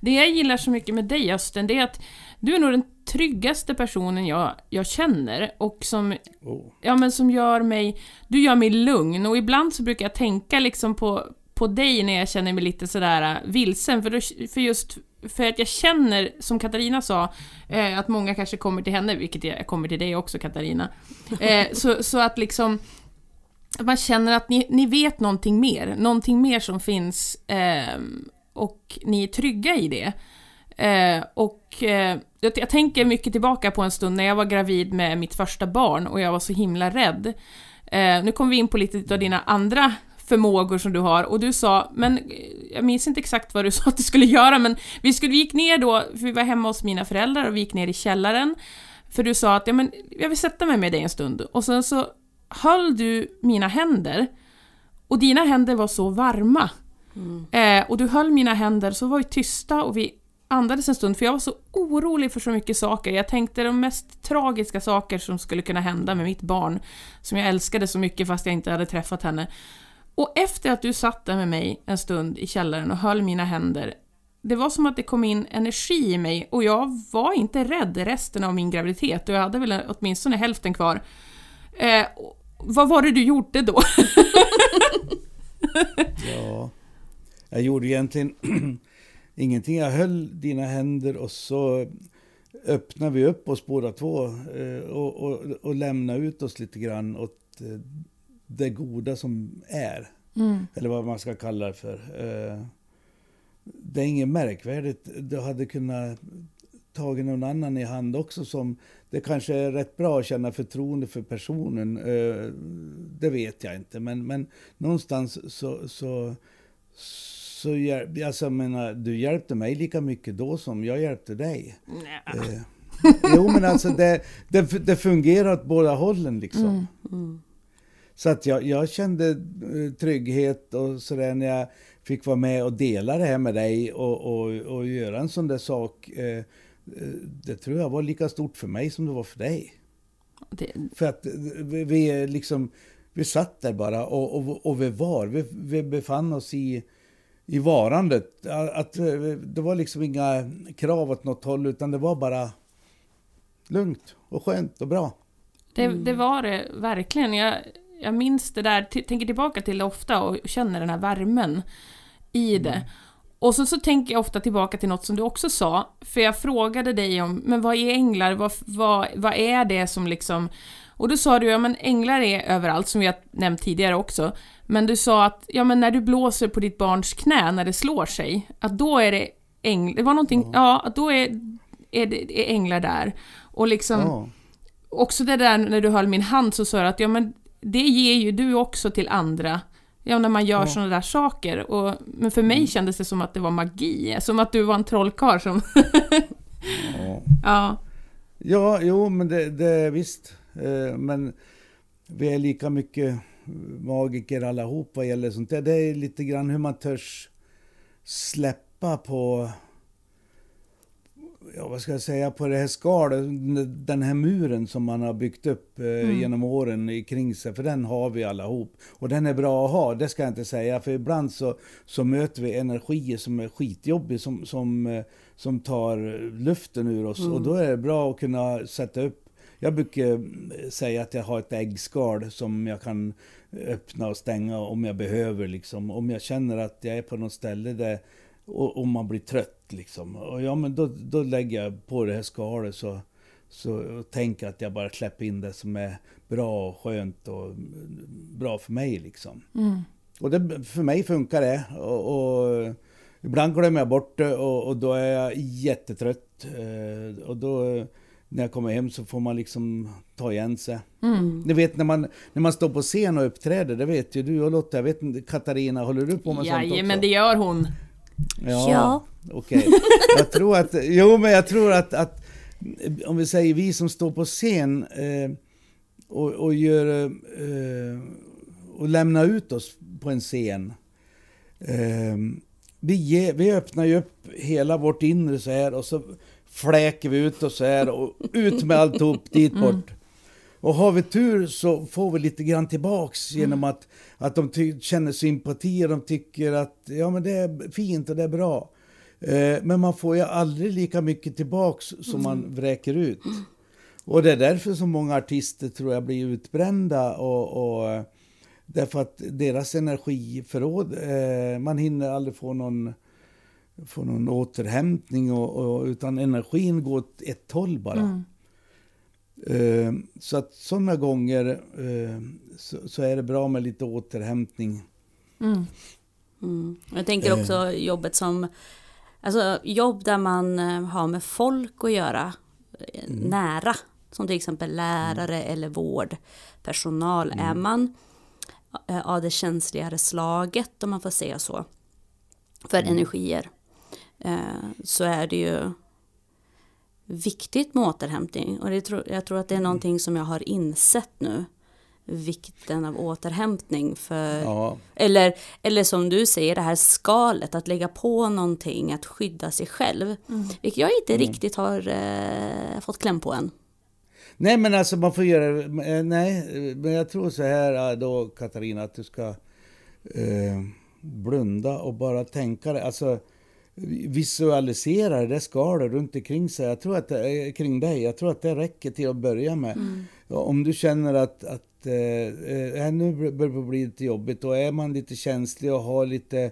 Det jag gillar så mycket med dig Östen, det är att du är nog den tryggaste personen jag, jag känner och som, Oh. ja, men som gör mig... Du gör mig lugn och ibland så brukar jag tänka liksom på, på dig när jag känner mig lite sådär äh, vilsen, för, då, för just för att jag känner, som Katarina sa, eh, att många kanske kommer till henne, vilket jag kommer till dig också Katarina. Eh, så, så att liksom man känner att ni, ni vet någonting mer, någonting mer som finns ehm, och ni är trygga i det. Eh, och eh, jag, jag tänker mycket tillbaka på en stund när jag var gravid med mitt första barn och jag var så himla rädd. Eh, nu kommer vi in på lite av dina andra förmågor som du har och du sa, men eh, jag minns inte exakt vad du sa att du skulle göra, men vi, skulle, vi gick ner då, för vi var hemma hos mina föräldrar och vi gick ner i källaren. För du sa att ja, men jag vill sätta mig med dig en stund och sen så höll du mina händer och dina händer var så varma. Eh, och du höll mina händer, så var vi tysta och vi andades en stund, för jag var så orolig för så mycket saker. Jag tänkte de mest tragiska saker som skulle kunna hända med mitt barn, som jag älskade så mycket fast jag inte hade träffat henne. Och efter att du satt där med mig en stund i källaren och höll mina händer, det var som att det kom in energi i mig och jag var inte rädd resten av min graviditet och jag hade väl åtminstone hälften kvar. Eh, vad var det du gjorde då? Ja, jag gjorde egentligen ingenting. Jag höll dina händer och så öppnade vi upp oss båda två eh, och, och, och lämnade ut oss lite grann åt eh, det goda som är. Mm. Eller vad man ska kalla det för. Eh, Det är inget märkvärdigt. Du hade kunnat tagit någon annan i hand också som det kanske är rätt bra att känna förtroende för personen. Det vet jag inte, men, men någonstans så, så, så hjäl- alltså, menar, du hjälpte mig lika mycket då som jag hjälpte dig. Eh, Jo, men alltså det, det, det fungerar åt båda hållen liksom. Mm. Mm. Så att jag, jag kände eh, trygghet och sådär när jag fick vara med och dela det här med dig och, och, och göra en sån där sak. Eh, eh, det tror jag var lika stort för mig som det var för dig. Det, För att eh, vi, vi liksom, vi satt där bara och, och, och vi var, vi, vi befann oss i, i varandet. Att, eh, det var liksom inga krav åt något håll utan det var bara lugnt och skönt och bra. det, Mm. det var det verkligen. Jag, jag minns det där, tänker tillbaka till det ofta och känner den här värmen i det. Och så, så tänker jag ofta tillbaka till något som du också sa, för jag frågade dig om, men vad är änglar, vad, vad, vad är det som liksom... Och då sa du, ja men änglar är överallt, som vi har nämnt tidigare också. Men du sa att, ja men när du blåser på ditt barns knä när det slår sig, att då är det änglar, det var någonting, ja, att då är, är det är änglar där. Och liksom Ja. också det där när du höll min hand så sa du att ja men det ger ju du också till andra. Ja, när man gör Ja. sådana där saker. Och, men för mig Mm. kändes det som att det var magi. Som att du var en trollkarl som... Ja. ja. Ja, jo, men det, det visst. Eh, Men vi är lika mycket magiker allihop vad gäller sånt där. Det är lite grann hur man törs släppa på, ja vad ska jag säga, på det här skalet, den här muren som man har byggt upp eh, Mm. genom åren i- kring sig, för den har vi allihop. Och den är bra att ha, det ska jag inte säga, för ibland så, så möter vi energier som är skitjobbiga, som, som, eh, som tar luften ur oss. Och då är det bra att kunna sätta upp jag brukar eh, säga att jag har ett äggskal som jag kan öppna och stänga om jag behöver. Liksom. Om jag känner att jag är på något ställe där och, och man blir trött. Liksom. Och ja, men då, då lägger jag på det här skalet så, så och tänker att jag bara släpper in det som är bra och skönt och bra för mig. Liksom. Mm. Och det, för mig funkar det. Och, och ibland glömmer jag bort det och, och då är jag jättetrött. Eh, och då när jag kommer hem så får man liksom ta igen sig. Mm. Ni vet när man, när man står på scen och uppträder, det vet ju du och Lotta. Jag vet inte, Katarina, håller du på med sånt också? men det gör hon. Ja. Okej. Jag tror att, jo men jag tror att, att om vi säger vi som står på scen eh, och, och, gör, eh, och lämnar ut oss på en scen. Eh, vi, ge, vi öppnar ju upp hela vårt inre så här och så fläker vi ut oss så här och ut med alltihop dit bort. Mm. Och har vi tur så får vi lite grann tillbaks genom mm. att, att de känner sympati och de tycker att ja, men det är fint och det är bra. Eh, men man får ju aldrig lika mycket tillbaks som man mm. vräker ut. Och det är därför som många artister tror jag blir utbrända och, och därför att deras energiförråd, eh, man hinner aldrig få någon, få någon återhämtning och, och utan energin går åt ett håll bara. Mm. Eh, så att sådana gånger eh, så, så, är det bra med lite återhämtning. Mm. Mm. Jag tänker också eh. jobbet som, alltså jobb där man har med folk att göra mm. nära. Som till exempel lärare mm. eller vårdpersonal. Är mm. man av det känsligare slaget om man får säga så. För mm. energier. Så är det ju viktigt med återhämtning. Och det tro, jag tror att det är någonting som jag har insett nu. Vikten av återhämtning. För, ja. eller, eller som du säger, det här skalet, att lägga på någonting, att skydda sig själv. Mm. Vilket jag inte mm. riktigt har eh, fått kläm på än. Nej, men alltså man får göra eh, Nej, men jag tror så här eh, då, Katarina, att du ska eh, blunda och bara tänka det. Alltså, visualisera det skalet runt omkring sig. Jag tror att det, kring dig. Jag tror att det räcker till att börja med. Mm. Om du känner att, att äh, nu börjar det bli lite jobbigt, då är man lite känslig och har lite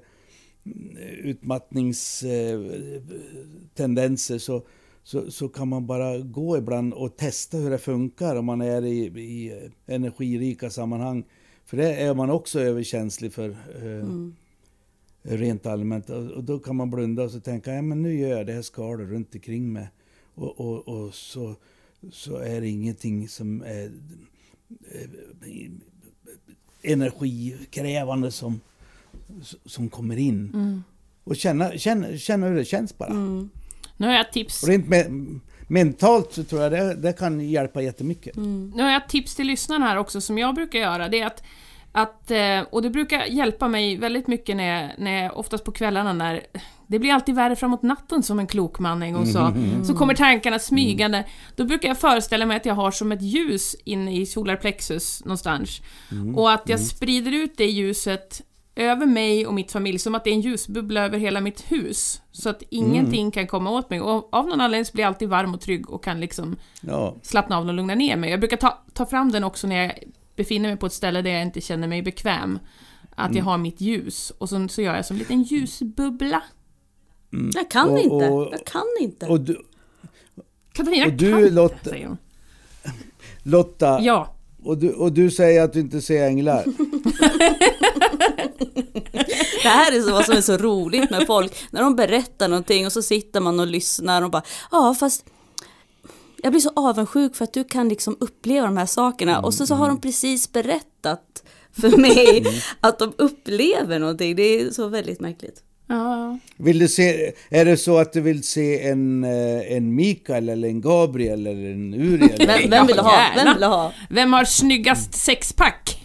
mm, utmattningstendenser så, så, så kan man bara gå ibland och testa hur det funkar om man är i, i energirika sammanhang. För det är man också överkänslig för. Mm rent allmänt. Och då kan man blunda och så tänka, ja men nu gör jag det här skalet runt omkring mig. Och, och, och så, så är det ingenting som är eh, energikrävande som, som kommer in. Mm. Och känna, känna, känna hur det känns bara. Mm. Nu har jag tips. Rent me mentalt så tror jag det, det kan hjälpa jättemycket. Mm. Nu har jag tips till lyssnarna här också som jag brukar göra. Det är att att, eh, och det brukar hjälpa mig väldigt mycket när jag, när jag, oftast på kvällarna när det blir alltid värre framåt natten som en klok man en gång sa. Mm. Så kommer tankarna smygande. Mm. Då brukar jag föreställa mig att jag har som ett ljus inne i solarplexus någonstans. Mm. Och att jag mm. sprider ut det ljuset över mig och mitt familj som att det är en ljusbubbla över hela mitt hus. Så att ingenting mm. kan komma åt mig. Och av någon anledning så blir jag alltid varm och trygg och kan liksom ja. slappna av och lugna ner mig. Jag brukar ta, ta fram den också när jag befinner mig på ett ställe där jag inte känner mig bekväm. Att mm. jag har mitt ljus och så, så gör jag som en liten ljusbubbla. Mm. Jag kan och, inte. Och, jag kan inte. Och du, Katarina och du, kan Lotta, säger hon. Lotta. Ja. Och du, och du säger att du inte ser änglar. det här är vad som är så roligt med folk. När de berättar någonting och så sitter man och lyssnar och bara ja fast jag blir så avundsjuk för att du kan liksom uppleva de här sakerna. Mm, och så, så har de precis berättat för mig mm. att de upplever någonting. Det är så väldigt märkligt. Ja. Vill du se, är det så att du vill se en, eh, en Mikael eller en Gabriel eller en Uriel? vem, vem, vill ha? Vem vill ha? Vem har snyggast sexpack?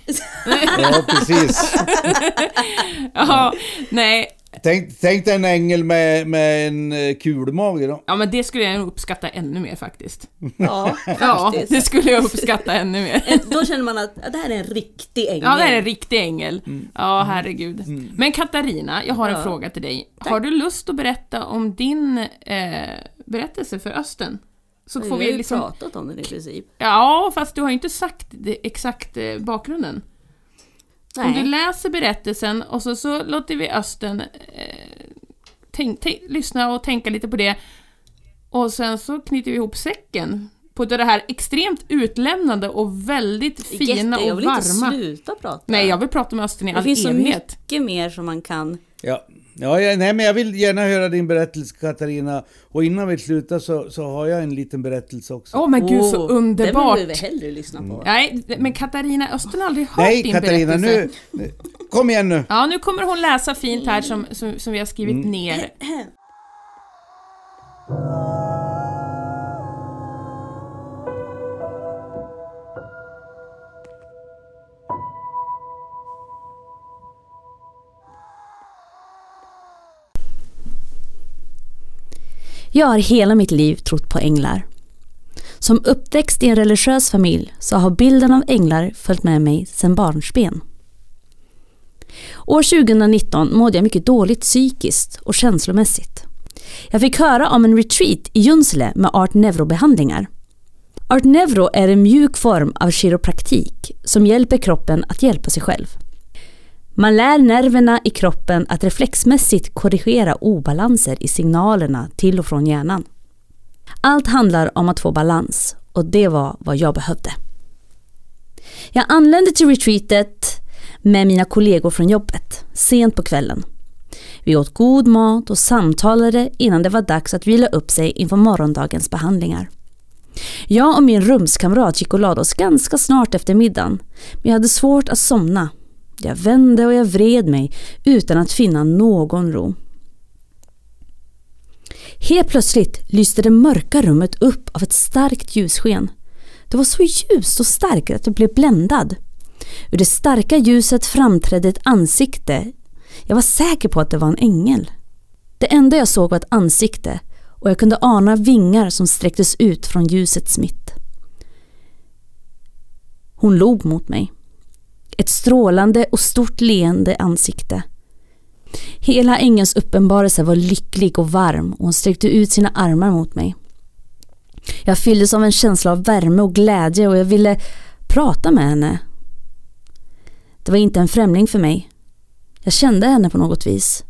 ja, precis. ja, nej, Tänk, tänk dig en ängel med, med en eh, kulmage då. Ja, men det skulle jag uppskatta ännu mer faktiskt. Ja, ja det skulle jag uppskatta ännu mer. Då känner man att det här är en riktig ängel. Ja, det här är en riktig ängel. Mm. Ja, herregud. Mm. Men Katarina, jag har en ja. fråga till dig. Tack. Har du lust att berätta om din eh, berättelse för Östen? Så får vi har ju liksom... pratat om den i princip. Ja, fast du har ju inte sagt det, exakt eh, bakgrunden. Nej. Om du läser berättelsen och så, så låter vi Östen eh, tänk, tänk, lyssna och tänka lite på det. Och sen så knyter vi ihop säcken på det här extremt utlämnande och väldigt fina Jätte, och varma. Jag vill inte sluta prata. Nej, jag vill prata med Östen i all evighet. Det finns så mycket mer som man kan Ja, Ja, nej, men jag vill gärna höra din berättelse Katarina. Och innan vi slutar så, så har jag en liten berättelse också. Åh oh, men gud så underbart! Den vill vi hellre lyssna på. Mm. Nej, men Katarina Östen har aldrig hört nej, din Katarina, berättelse. Nu, kom igen nu! Ja, nu kommer hon läsa fint här som, som, som vi har skrivit mm. ner. Jag har hela mitt liv trott på änglar. Som uppväxt i en religiös familj så har bilden av änglar följt med mig sedan barnsben. År 2019 mådde jag mycket dåligt psykiskt och känslomässigt. Jag fick höra om en retreat i Junsele med art neurobehandlingar. Art neuro är en mjuk form av kiropraktik som hjälper kroppen att hjälpa sig själv. Man lär nerverna i kroppen att reflexmässigt korrigera obalanser i signalerna till och från hjärnan. Allt handlar om att få balans och det var vad jag behövde. Jag anlände till retreatet med mina kollegor från jobbet sent på kvällen. Vi åt god mat och samtalade innan det var dags att vila upp sig inför morgondagens behandlingar. Jag och min rumskamrat gick och lade oss ganska snart efter middagen, men jag hade svårt att somna. Jag vände och jag vred mig utan att finna någon ro. Helt plötsligt lyste det mörka rummet upp av ett starkt ljussken. Det var så ljust och starkt att jag blev bländad. Ur det starka ljuset framträdde ett ansikte. Jag var säker på att det var en ängel. Det enda jag såg var ett ansikte och jag kunde ana vingar som sträcktes ut från ljusets mitt. Hon log mot mig. Ett strålande och stort leende ansikte. Hela ängens uppenbarelse var lycklig och varm och hon sträckte ut sina armar mot mig. Jag fylldes av en känsla av värme och glädje och jag ville prata med henne. Det var inte en främling för mig. Jag kände henne på något vis.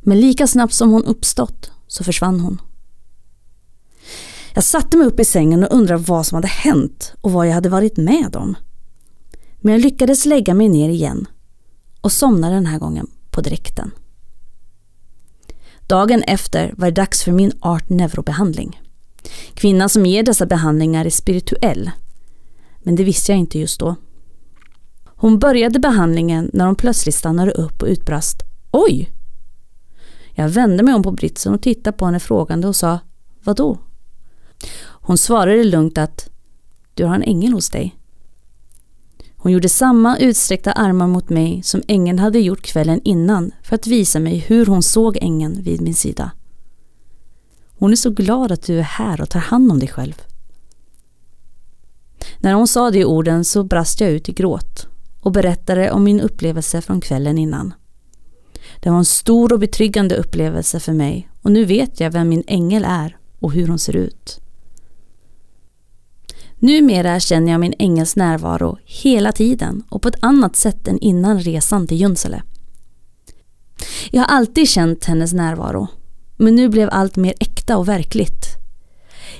Men lika snabbt som hon uppstått så försvann hon. Jag satte mig upp i sängen och undrade vad som hade hänt och vad jag hade varit med om. Men jag lyckades lägga mig ner igen och somnade den här gången på direkten. Dagen efter var det dags för min art neurobehandling. Kvinnan som ger dessa behandlingar är spirituell. Men det visste jag inte just då. Hon började behandlingen när hon plötsligt stannade upp och utbrast Oj! Jag vände mig om på britsen och tittade på henne frågande och sa Vadå? Hon svarade lugnt att Du har en ängel hos dig. Hon gjorde samma utsträckta armar mot mig som ängeln hade gjort kvällen innan för att visa mig hur hon såg ängeln vid min sida. Hon är så glad att du är här och tar hand om dig själv. När hon sa de orden så brast jag ut i gråt och berättade om min upplevelse från kvällen innan. Det var en stor och betryggande upplevelse för mig och nu vet jag vem min ängel är och hur hon ser ut. Numera känner jag min ängels närvaro hela tiden och på ett annat sätt än innan resan till Junsele. Jag har alltid känt hennes närvaro, men nu blev allt mer äkta och verkligt.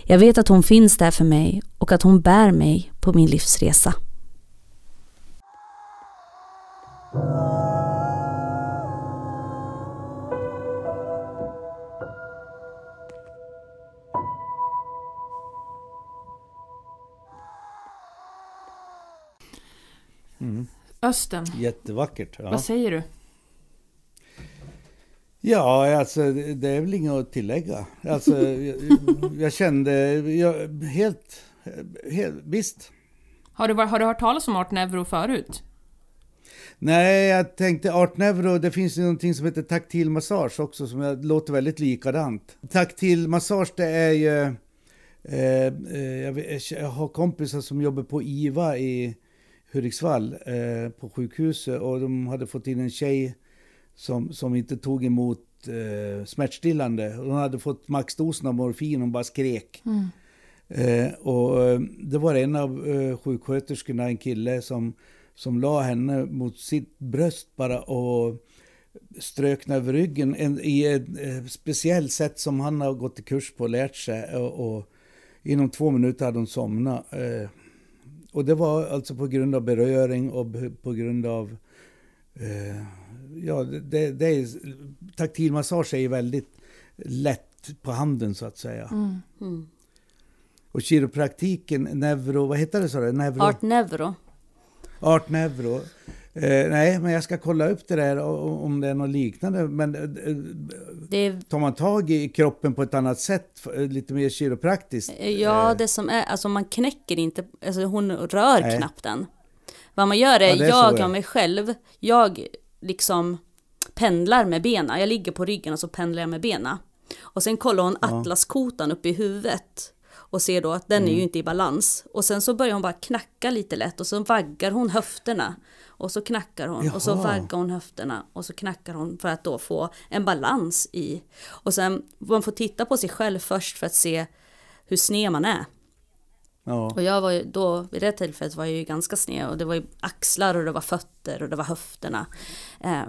Jag vet att hon finns där för mig och att hon bär mig på min livsresa. Mm. Östen. Jättevackert. Ja. Vad säger du? Ja, alltså det är väl inget att tillägga. Alltså, jag, jag kände, jag, helt, helt, visst. Har du, har du hört talas om Art Neuro förut? Nej, jag tänkte Art Neuro, det finns ju någonting som heter taktil massage också som låter väldigt likadant. Taktil massage det är ju, eh, eh jag, jag har kompisar som jobbar på IVA i Hudiksvall eh, på sjukhuset och de hade fått in en tjej som, som inte tog emot eh, smärtstillande. Hon hade fått maxdosen av morfin och bara skrek. Mm. Eh, och eh, det var en av eh, sjuksköterskorna, en kille, som, som la henne mot sitt bröst bara och strök över ryggen en, i ett eh, speciellt sätt som han har gått i kurs på och lärt sig. Och, och inom två minuter hade hon somnat. Eh, och det var alltså på grund av beröring och på grund av... Eh, ja, det, det är, taktil massage är ju väldigt lätt på handen så att säga. Mm. Mm. Och kiropraktiken, neuro, vad heter det sa du? Neuro? Art neuro. Art neuro. Eh, nej, men jag ska kolla upp det där om det är något liknande. Men eh, det... tar man tag i kroppen på ett annat sätt, lite mer kiropraktiskt? Eh, ja, eh. det som är, alltså man knäcker inte, alltså hon rör nej. knappt den. Vad man gör är, ja, är jag av mig själv, jag liksom pendlar med benen. Jag ligger på ryggen och så pendlar jag med benen. Och sen kollar hon atlaskotan uppe i huvudet och ser då att den är ju inte i balans. Och sen så börjar hon bara knacka lite lätt och så vaggar hon höfterna. Och så knackar hon och så Jaha. vaggar hon höfterna och så knackar hon för att då få en balans i. Och sen man får titta på sig själv först för att se hur sned man är. Ja. Och jag var ju då, vid det tillfället var jag ju ganska sned och det var ju axlar och det var fötter och det var höfterna. Eh,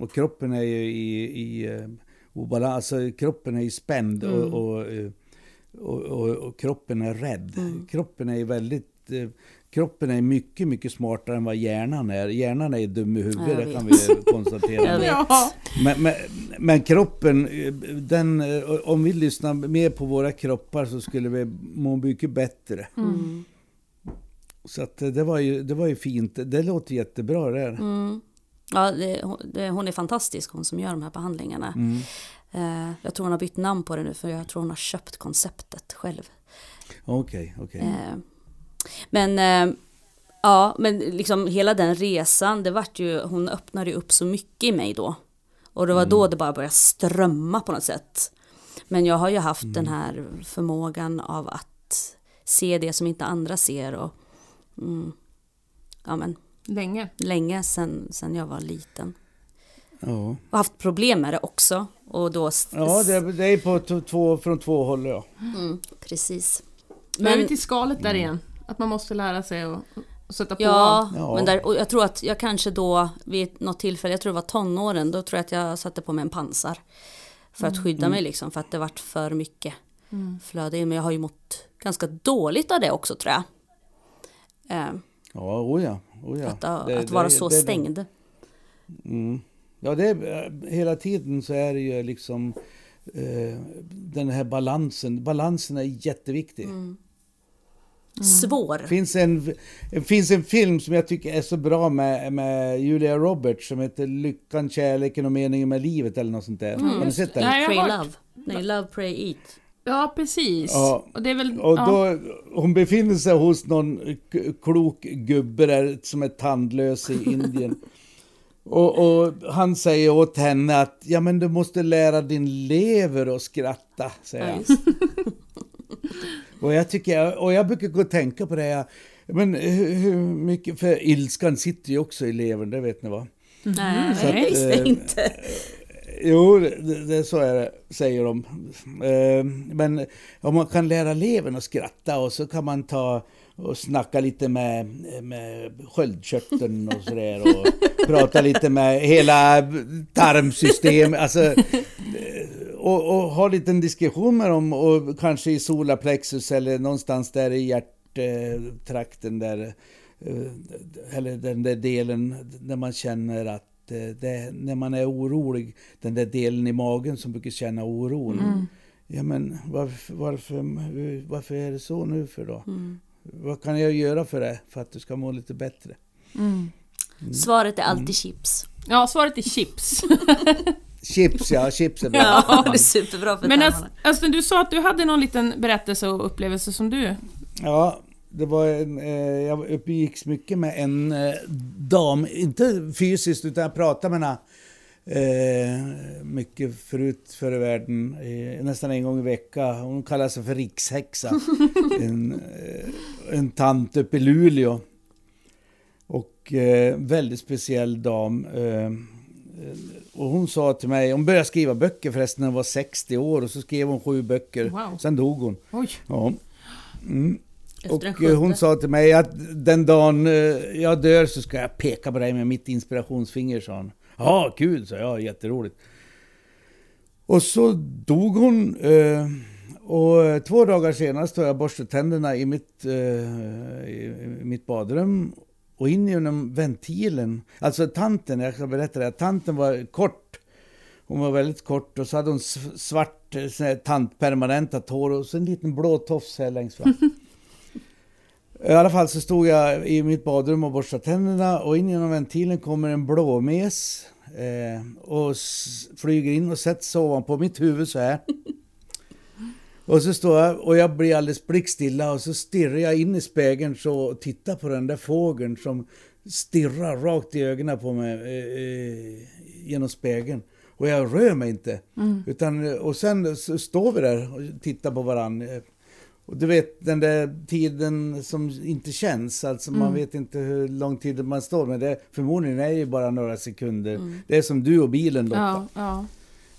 Och kroppen är ju i, i eh, obalans, alltså kroppen är ju spänd och, och, eh, och, och, och kroppen är rädd. Kroppen är väldigt... eh, Kroppen är mycket, mycket smartare än vad hjärnan är. Hjärnan är dum i huvudet, det kan vi konstatera. Ja. Men, men, men kroppen, eh, den, eh, om vi lyssnar mer på våra kroppar så skulle vi må mycket bättre. mm. Så att det var ju, det var ju fint. Det låter jättebra det där. Mm. Ja, det, hon är fantastisk hon som gör de här behandlingarna. Mm. Eh, jag tror hon har bytt namn på det nu för jag tror hon har köpt konceptet själv. Okej, okej. Eh, men eh, ja, men liksom hela den resan, det vart ju, hon öppnade ju upp så mycket i mig då. Och det var då det bara började strömma på något sätt. Men jag har ju haft den här förmågan av att se det som inte andra ser och mm, ja men Länge. länge sedan, sedan jag var liten. Ja, Och haft problem med det också. Och då... ja det, det är på två, från två håll ja. Mm, precis. Men... är vi Men, till skalet där igen. Att man måste lära sig att att sätta på. ja, Ja. men där, och jag tror att jag kanske då vid något tillfälle, jag tror det var tonåren, då tror jag att jag satte på mig en pansar. För att skydda mig liksom, för att det vart för mycket flöde in. Men jag har ju mått ganska dåligt av det också tror jag. Eh, Ja, oh ja. Oh ja. att, att Det- vara det- så det- stängd. Mm. Ja, det är, hela tiden så är det ju liksom eh, den här balansen. Balansen är jätteviktig. Mm. Svår. Det finns en, finns en film som jag tycker är så bra med, med Julia Roberts som heter Lyckan, kärleken och meningen med livet eller något sånt där. Har ni sett den? Nej, jag Pray love. Nej, love, pray, eat. Ja, precis. Ja. Och det är väl... Och ja. då, hon befinner sig hos någon klok gubbe där som är tandlös i Indien. Och, och han säger åt henne att ja, men du måste lära din lever att skratta, säger han. Och jag, tycker, och jag brukar gå och tänka på det. Jag, men hur, hur mycket, för ilskan sitter ju också i levern, det vet ni va? Nej, Så att, det visste jag eh, inte. Jo, det, det, så är det, säger de. Eh, Men om man kan lära levern att skratta och så kan man ta och snacka lite med, med sköldkörteln och sådär och prata lite med hela tarmsystemet. Alltså, och, och ha en liten diskussion med dem och kanske i solarplexus eller någonstans där i hjärttrakten där eh, eller den där delen där man känner att eh, det, när man är orolig, den där delen i magen som brukar känna oron. Mm. Ja men varför, varför, varför är det så nu för då? Mm. Vad kan jag göra för det? För att du ska må lite bättre? Mm. Svaret är Mm. alltid chips. Ja, svaret är chips. Chips ja, chips är bra. Ja, det är superbra för Men Östen, du sa att du hade någon liten berättelse och upplevelse som du... Ja, det var en, eh, jag uppgicks mycket med en eh, dam, inte fysiskt utan jag pratade med henne eh, mycket förut förr i världen, eh, nästan en gång i veckan. Hon kallar sig för rikshäxa. en, eh, en tant uppe i Luleå. Och eh, väldigt speciell dam. Eh, och hon sa till mig, hon började skriva böcker förresten när hon var 60 år och så skrev hon sju böcker. Wow. Sen dog hon. Oj. Ja. Mm. Och eh, hon sa till mig att den dagen eh, jag dör så ska jag peka på dig med mitt inspirationsfinger, sa hon. Ja, kul, sa jag. Jätteroligt. Och så dog hon. eh, Och två dagar senare står jag och borstar tänderna i mitt, eh, i mitt badrum. Och in genom ventilen, alltså tanten, jag ska berätta det, tanten var kort. Hon var väldigt kort och så hade hon svart eh, tantpermanentat hår och så en liten blå tofs här längst fram. I alla fall så stod jag i mitt badrum och borstade tänderna och in genom ventilen kommer en blåmes eh, och flyger in och sätter sig ovanpå mitt huvud så här. Och så står jag och jag blir alldeles blickstilla och så stirrar jag in i spegeln så och tittar på den där fågeln som stirrar rakt i ögonen på mig eh, eh, genom spegeln. Och jag rör mig inte. Utan, och sen så står vi där och tittar på varandra. Och du vet den där tiden som inte känns, alltså man vet inte hur lång tid man står, men det förmodligen är ju bara några sekunder. Det är som du och bilen Lotta. Ja, ja.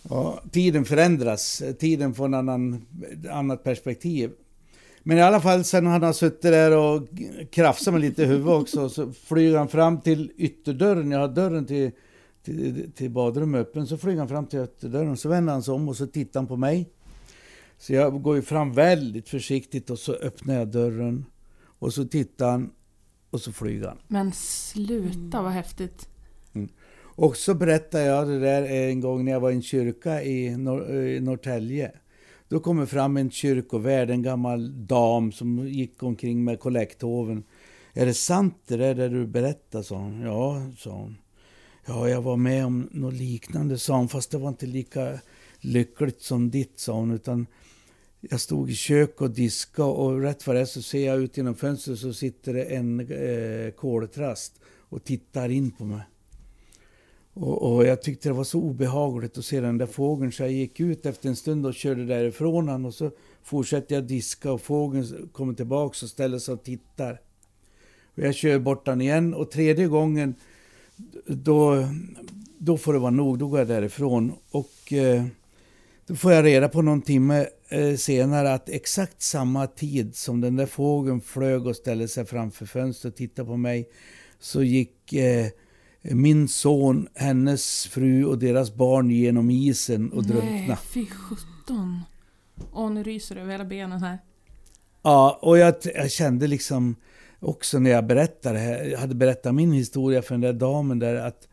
Ja, tiden förändras, tiden får en annan, ett annat perspektiv. Men i alla fall sen han har suttit där och krafsat med lite i huvudet också så flyger han fram till ytterdörren. Jag har dörren till, till, till badrummet öppen. Så flyger han fram till ytterdörren så vänder han sig om och så tittar han på mig. Så jag går ju fram väldigt försiktigt och så öppnar jag dörren. Och så tittar han och så flyger han. Men sluta vad häftigt. Och så berättade jag det där en gång när jag var i en kyrka i, Nor- i Norrtälje. Då kommer fram en kyrkovärd, en gammal dam som gick omkring med kollekthoven. Är det sant det där, där du berättar, sa hon. Ja, sa hon. Ja, jag var med om något liknande, sa hon, fast det var inte lika lyckligt som ditt, sa hon. Utan jag stod i kök och diska och rätt vad det är så ser jag ut genom fönstret så sitter det en eh, koltrast och tittar in på mig. Och, och jag tyckte det var så obehagligt att se den där fågeln så jag gick ut efter en stund och körde därifrån han och så fortsätter jag diska och fågeln kommer tillbaks och ställer sig och tittar. Och jag kör bort den igen och tredje gången då, då får det vara nog, då går jag därifrån. Och eh, då får jag reda på någon timme eh, senare att exakt samma tid som den där fågeln flög och ställde sig framför fönstret och tittade på mig så gick eh, min son, hennes fru och deras barn genom isen och Nej, drunknade. fy sjutton. Åh, nu ryser det över hela benen här. Ja, och jag, jag kände liksom också när jag berättade jag hade berättat min historia för den där damen där att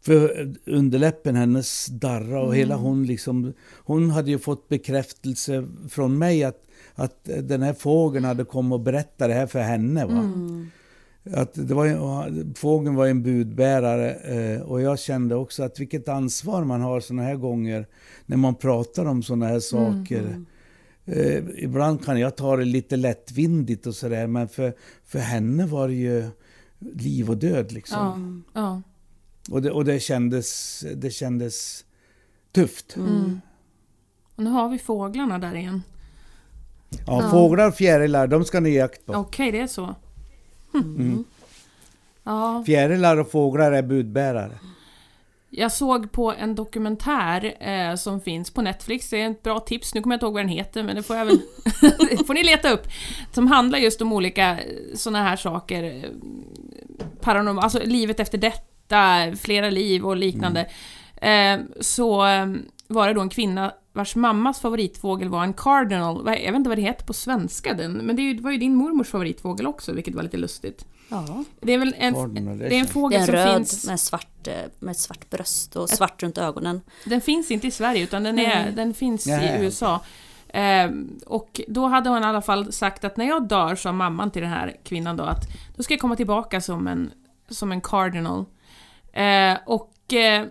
för underläppen hennes darra och hela hon liksom, hon hade ju fått bekräftelse från mig att, att den här fågeln hade kommit och berättat det här för henne. Va? Att det var, fågeln var en budbärare eh, och jag kände också att vilket ansvar man har såna här gånger när man pratar om såna här saker. Eh, ibland kan jag ta det lite lättvindigt och sådär men för, för henne var det ju liv och död liksom. Ja, ja. Och, det, och det, kändes, det kändes tufft. Mm. Och nu har vi fåglarna där igen. Ja, Fåglar och fjärilar, de ska ni ge jakt på. Okej, det är så. Hm. Ja, Fjärilar och fåglar är budbärare. jag såg på en dokumentär eh, som finns på Netflix, det är ett bra tips, nu kommer jag inte ihåg vad den heter men det får jag väl... får ni leta upp. Som handlar just om olika sådana här saker. eh, Paranorm, alltså livet efter detta, flera liv och liknande. Eh, så eh, var det då en kvinna vars mammas favoritfågel var en cardinal. Jag vet inte vad det heter på svenska den, men det var ju din mormors favoritfågel också, vilket var lite lustigt. Ja. Det är väl en, Cardinal, det är en känns- Det är fågel en som röd finns... med, svart, eh, med ett svart bröst och svart runt ögonen. Den finns inte i Sverige utan den, är, Nej. den finns Nej. i USA. Ehm, och då hade hon i alla fall sagt att när jag dör, sa mamman till den här kvinnan då, att då ska jag komma tillbaka som en, som en cardinal. Eh, och eh,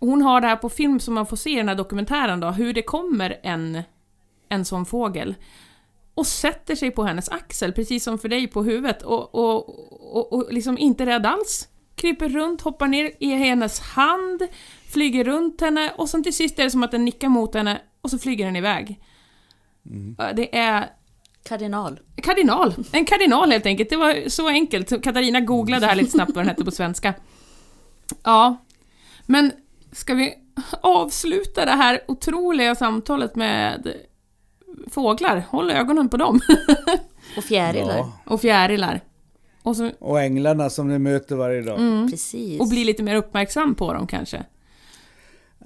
hon har det här på film som man får se i den här dokumentären då, hur det kommer en, en sån fågel. Och sätter sig på hennes axel, precis som för dig på huvudet, och, och, och, och liksom inte rädd alls. Kryper runt, hoppar ner i hennes hand, flyger runt henne och sen till sist är det som att den nickar mot henne och så flyger den iväg. Ja, Det är Kardinal. kardinal. En kardinal helt enkelt. Det var så enkelt. Katarina googlade här lite snabbt vad den hette på svenska. Ja, men ska vi avsluta det här otroliga samtalet med fåglar? Håll ögonen på dem. Och fjärilar. Ja. Och fjärilar. Och, så, Och änglarna som ni möter varje dag. Precis. och bli lite mer uppmärksam på dem kanske.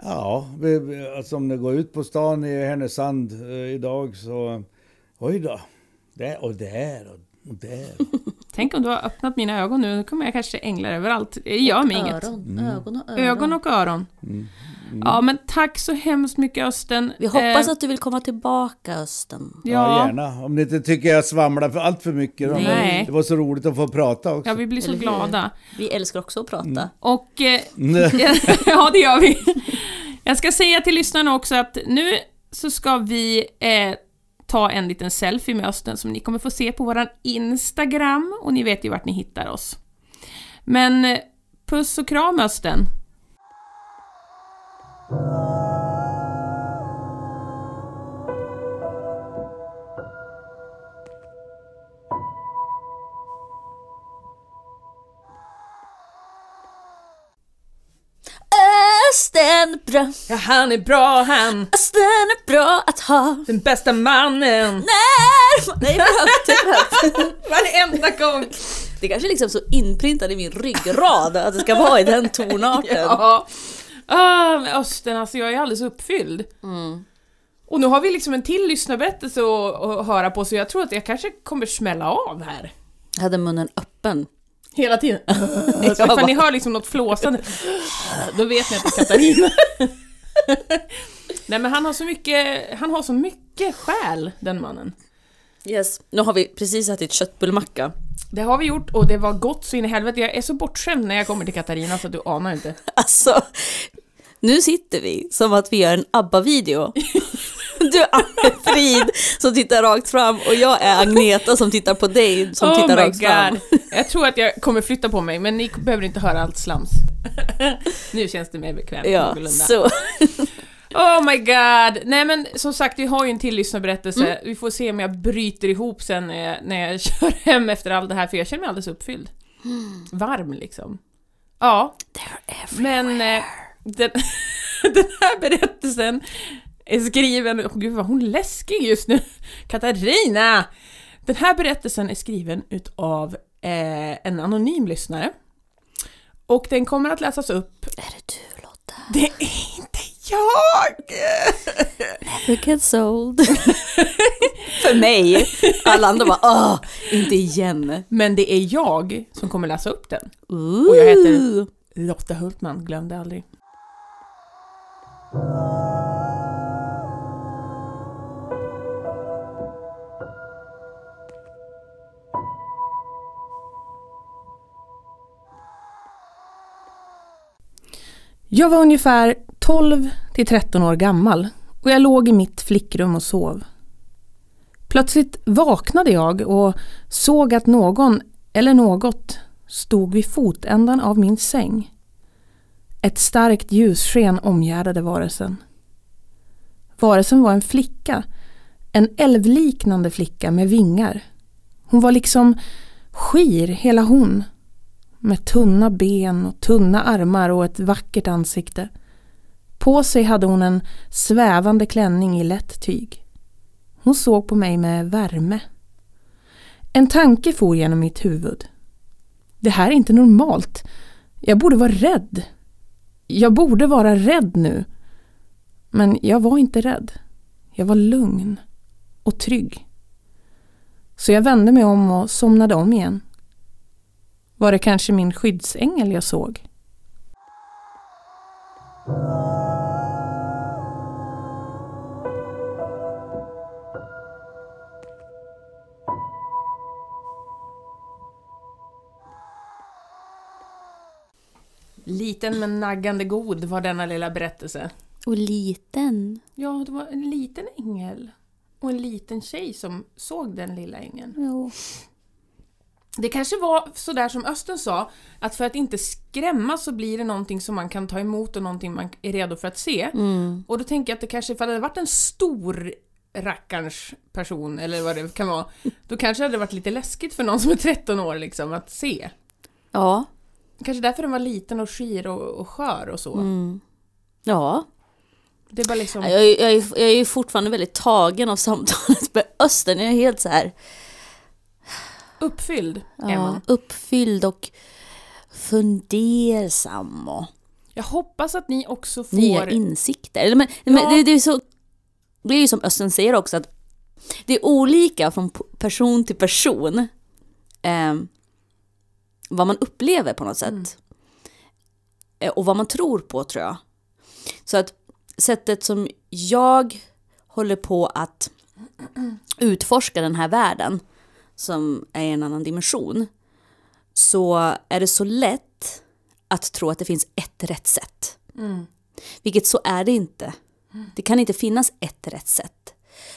Ja, vi- vi- alltså om det går ut på stan i Härnösand eh, idag så... Oj då. Där och där och där. Tänk om du har öppnat mina ögon nu, nu kommer jag kanske änglar överallt. Det gör mig inget. öron. Ögon och öron. Ögon och öron. Ja, men tack så hemskt mycket Östen. Vi hoppas Eh, att du vill komma tillbaka Östen. Ja, Ja, gärna. Om ni inte tycker jag svamlar för allt för mycket. Då. Nej. Det var så roligt att få prata också. ja, vi blir så glada. Vi älskar också att prata. Och... Eh, ja, det gör vi. Jag ska säga till lyssnarna också att nu så ska vi eh, ta en liten selfie med Östen som ni kommer få se på våran Instagram och ni vet ju vart ni hittar oss. Men eh, puss och kram Östen. Östen är bra, Ja, han är bra han! Östen är bra att ha. Den bästa mannen! När... Nej, är högt, är högt. Varenda gång! Det är kanske liksom så inprintat i min ryggrad att det ska vara i den tonarten. Ja. Ah, men Östen, alltså jag är alldeles uppfylld. Mm. Och nu har vi liksom en till lyssnarberättelse att, att höra på, så jag tror att jag kanske kommer smälla av här. Jag hade munnen öppen. Hela tiden. Ifall ni hör liksom något flåsande, då vet ni att det är Katarina. Nej men han har så mycket, han har så mycket själ, den mannen. Yes. Nu har vi precis ätit köttbullmacka. Det har vi gjort och det var gott så in i helvete. Jag är så bortskämd när jag kommer till Katarina så du anar inte. Alltså, nu sitter vi som att vi gör en ABBA-video. Du är Anne-Frid som tittar rakt fram och jag är Agneta som tittar på dig som tittar rakt fram. Jag tror att jag kommer flytta på mig, men ni behöver inte höra allt slams. nu känns det mer bekvämt Ja, så. Oh my god! Nej men som sagt, vi har ju en till lyssnarberättelse. Mm. Vi får se om jag bryter ihop sen när jag, när jag kör hem efter allt det här, för jag känner mig alldeles uppfylld. Varm liksom. Ja, men eh, den, den här berättelsen är skriven... Åh gud vad hon är läskig just nu. Katarina! Den här berättelsen är skriven utav eh, en anonym lyssnare. Och den kommer att läsas upp. Är det du Lotta? Det är inte jag! Look at sold. För mig. Alla andra bara åh, inte igen. Men det är jag som kommer läsa upp den. Ooh. Och jag heter- Lotta Hultman, glöm det aldrig. Jag var ungefär 12 till 13 år gammal och jag låg i mitt flickrum och sov. Plötsligt vaknade jag och såg att någon, eller något, stod vid fotändan av min säng. Ett starkt ljussken omgärdade varelsen. Varelsen var en flicka, en älvliknande flicka med vingar. Hon var liksom skir, hela hon. Med tunna ben och tunna armar och ett vackert ansikte. På sig hade hon en svävande klänning i lätt tyg. Hon såg på mig med värme. En tanke for genom mitt huvud. Det här är inte normalt. Jag borde vara rädd. Jag borde vara rädd nu. Men jag var inte rädd. Jag var lugn och trygg. Så jag vände mig om och somnade om igen. Var det kanske min skyddsängel jag såg? Liten men naggande god var denna lilla berättelse. Och liten. Ja, det var en liten ängel. Och en liten tjej som såg den lilla ängeln. Jo. Det kanske var sådär som Östen sa, att för att inte skrämma så blir det någonting som man kan ta emot och någonting man är redo för att se. Mm. Och då tänker jag att det kanske, ifall det hade varit en stor rackarns person, eller vad det kan vara, då kanske det hade varit lite läskigt för någon som är 13 år liksom, att se. Ja. Kanske därför den var liten och skir och, och skör och så. Mm. Ja. Det är bara liksom... Jag, är- jag, är, jag är ju fortfarande väldigt tagen av samtalet med Östen. Jag är helt så här Uppfylld är ja, man. uppfylld och fundersam och Jag hoppas att ni också får... nya insikter. Men, men Ja. det, det, är så, det är ju som Östen säger också att det är olika från person till person eh, vad man upplever på något sätt. Mm. Eh, och vad man tror på tror jag. Så att sättet som jag håller på att utforska den här världen som är i en annan dimension så är det så lätt att tro att det finns ett rätt sätt. Mm. Vilket så är det inte. Det kan inte finnas ett rätt sätt.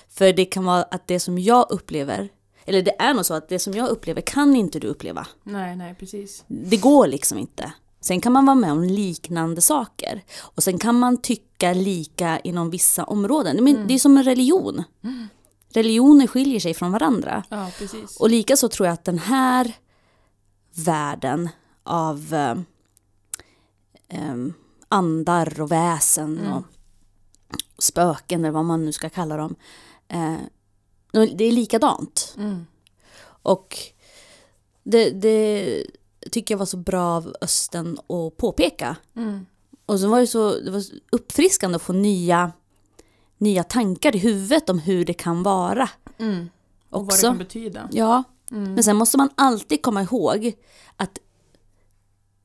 För det kan vara att det som jag upplever, eller det är nog så att det som jag upplever kan inte du uppleva. Nej, nej, precis. Det går liksom inte. Sen kan man vara med om liknande saker. Och sen kan man tycka lika inom vissa områden. Men Det är som en religion. Religioner skiljer sig från varandra. Ja, precis. Och likaså tror jag att den här världen av eh, andar och väsen och spöken eller vad man nu ska kalla dem. Eh, det är likadant. Mm. Och det, det tycker jag var så bra av Östen att påpeka. Mm. Och så var det så det var uppfriskande att få nya, nya tankar i huvudet om hur det kan vara. Mm. Och vad det Också. kan betyda. Ja, men sen måste man alltid komma ihåg att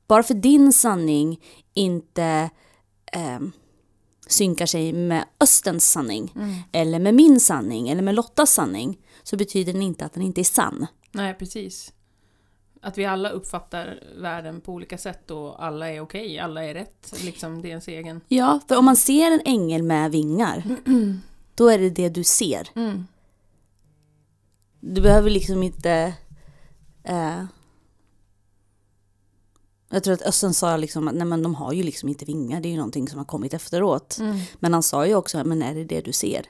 bara för din sanning inte eh, synkar sig med Östens sanning, eller med min sanning, eller med Lottas sanning, så betyder den inte att den inte är sann. Nej, precis. Att vi alla uppfattar världen på olika sätt och alla är okej, alla är rätt. Liksom, det är ens egen. Ja, för om man ser en ängel med vingar, då är det det du ser. Mm. Du behöver liksom inte... Eh, jag tror att Östen sa liksom att nej men de har ju liksom inte vingar, det är ju någonting som har kommit efteråt. Mm. Men han sa ju också, men är det det du ser,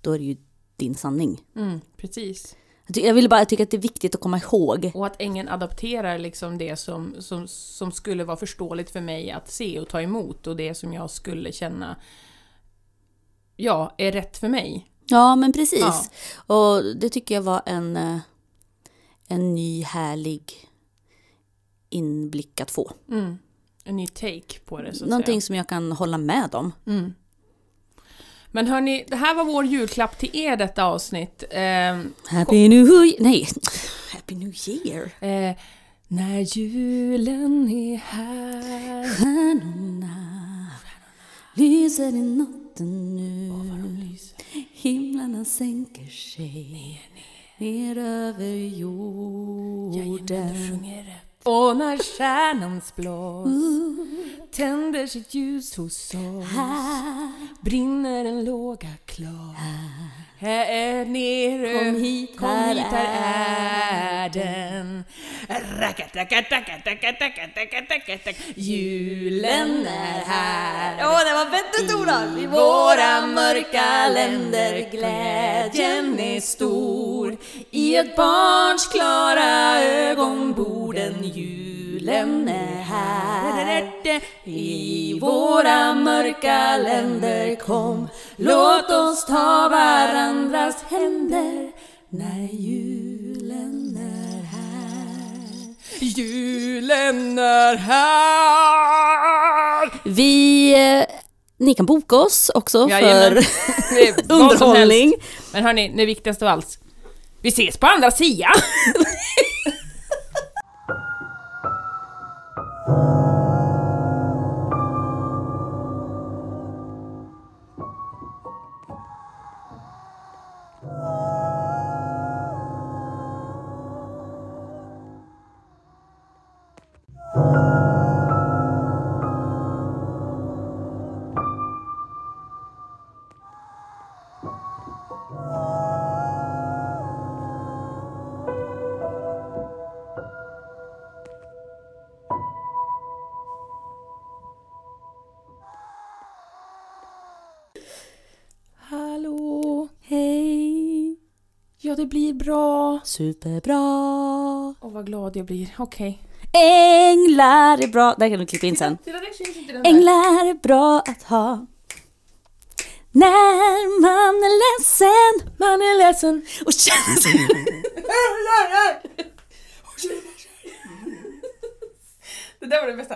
då är det ju din sanning. Mm, precis. Jag, vill bara tycker att det är viktigt att komma ihåg. Och att ängeln adapterar liksom det som, som, som skulle vara förståeligt för mig att se och ta emot och det som jag skulle känna ja, är rätt för mig. Ja, men precis. Ja. Och det tycker jag var en, eh, en ny härlig inblick att få. Mm. En ny take på det så att Någonting säga. som jag kan hålla med om. Mm. Men hörni, det här var vår julklapp till er detta avsnitt. Ehm, Happy New Year! Nej, Happy New Year! eh, när julen är här Stjärnorna lyser i natten nu. Himlarna sänker sig ner över jorden. Och när stjärnans blås tänder sitt ljus hos oss brinner en låga klar. Här nere Kom hit, kom här hit, här är är den. Julen är här. Åh, det var bättre Tora! I våra mörka länder glädjen är stor I ett barns klara ögon bor den julen är här I våra mörka länder kom Låt oss ta varandras händer när julen är här Julen är här Vi, eh, ni kan boka oss också Jajamän. för underhållning. Men hörni, det viktigaste av allt. Vi ses på andra sidan! bra. Superbra! Åh, vad glad jag blir. Okej. Änglar är bra. Där kan du klippa in sen. Änglar är bra att ha. När man är ledsen Man är ledsen. och känner sig... Det där var det bästa.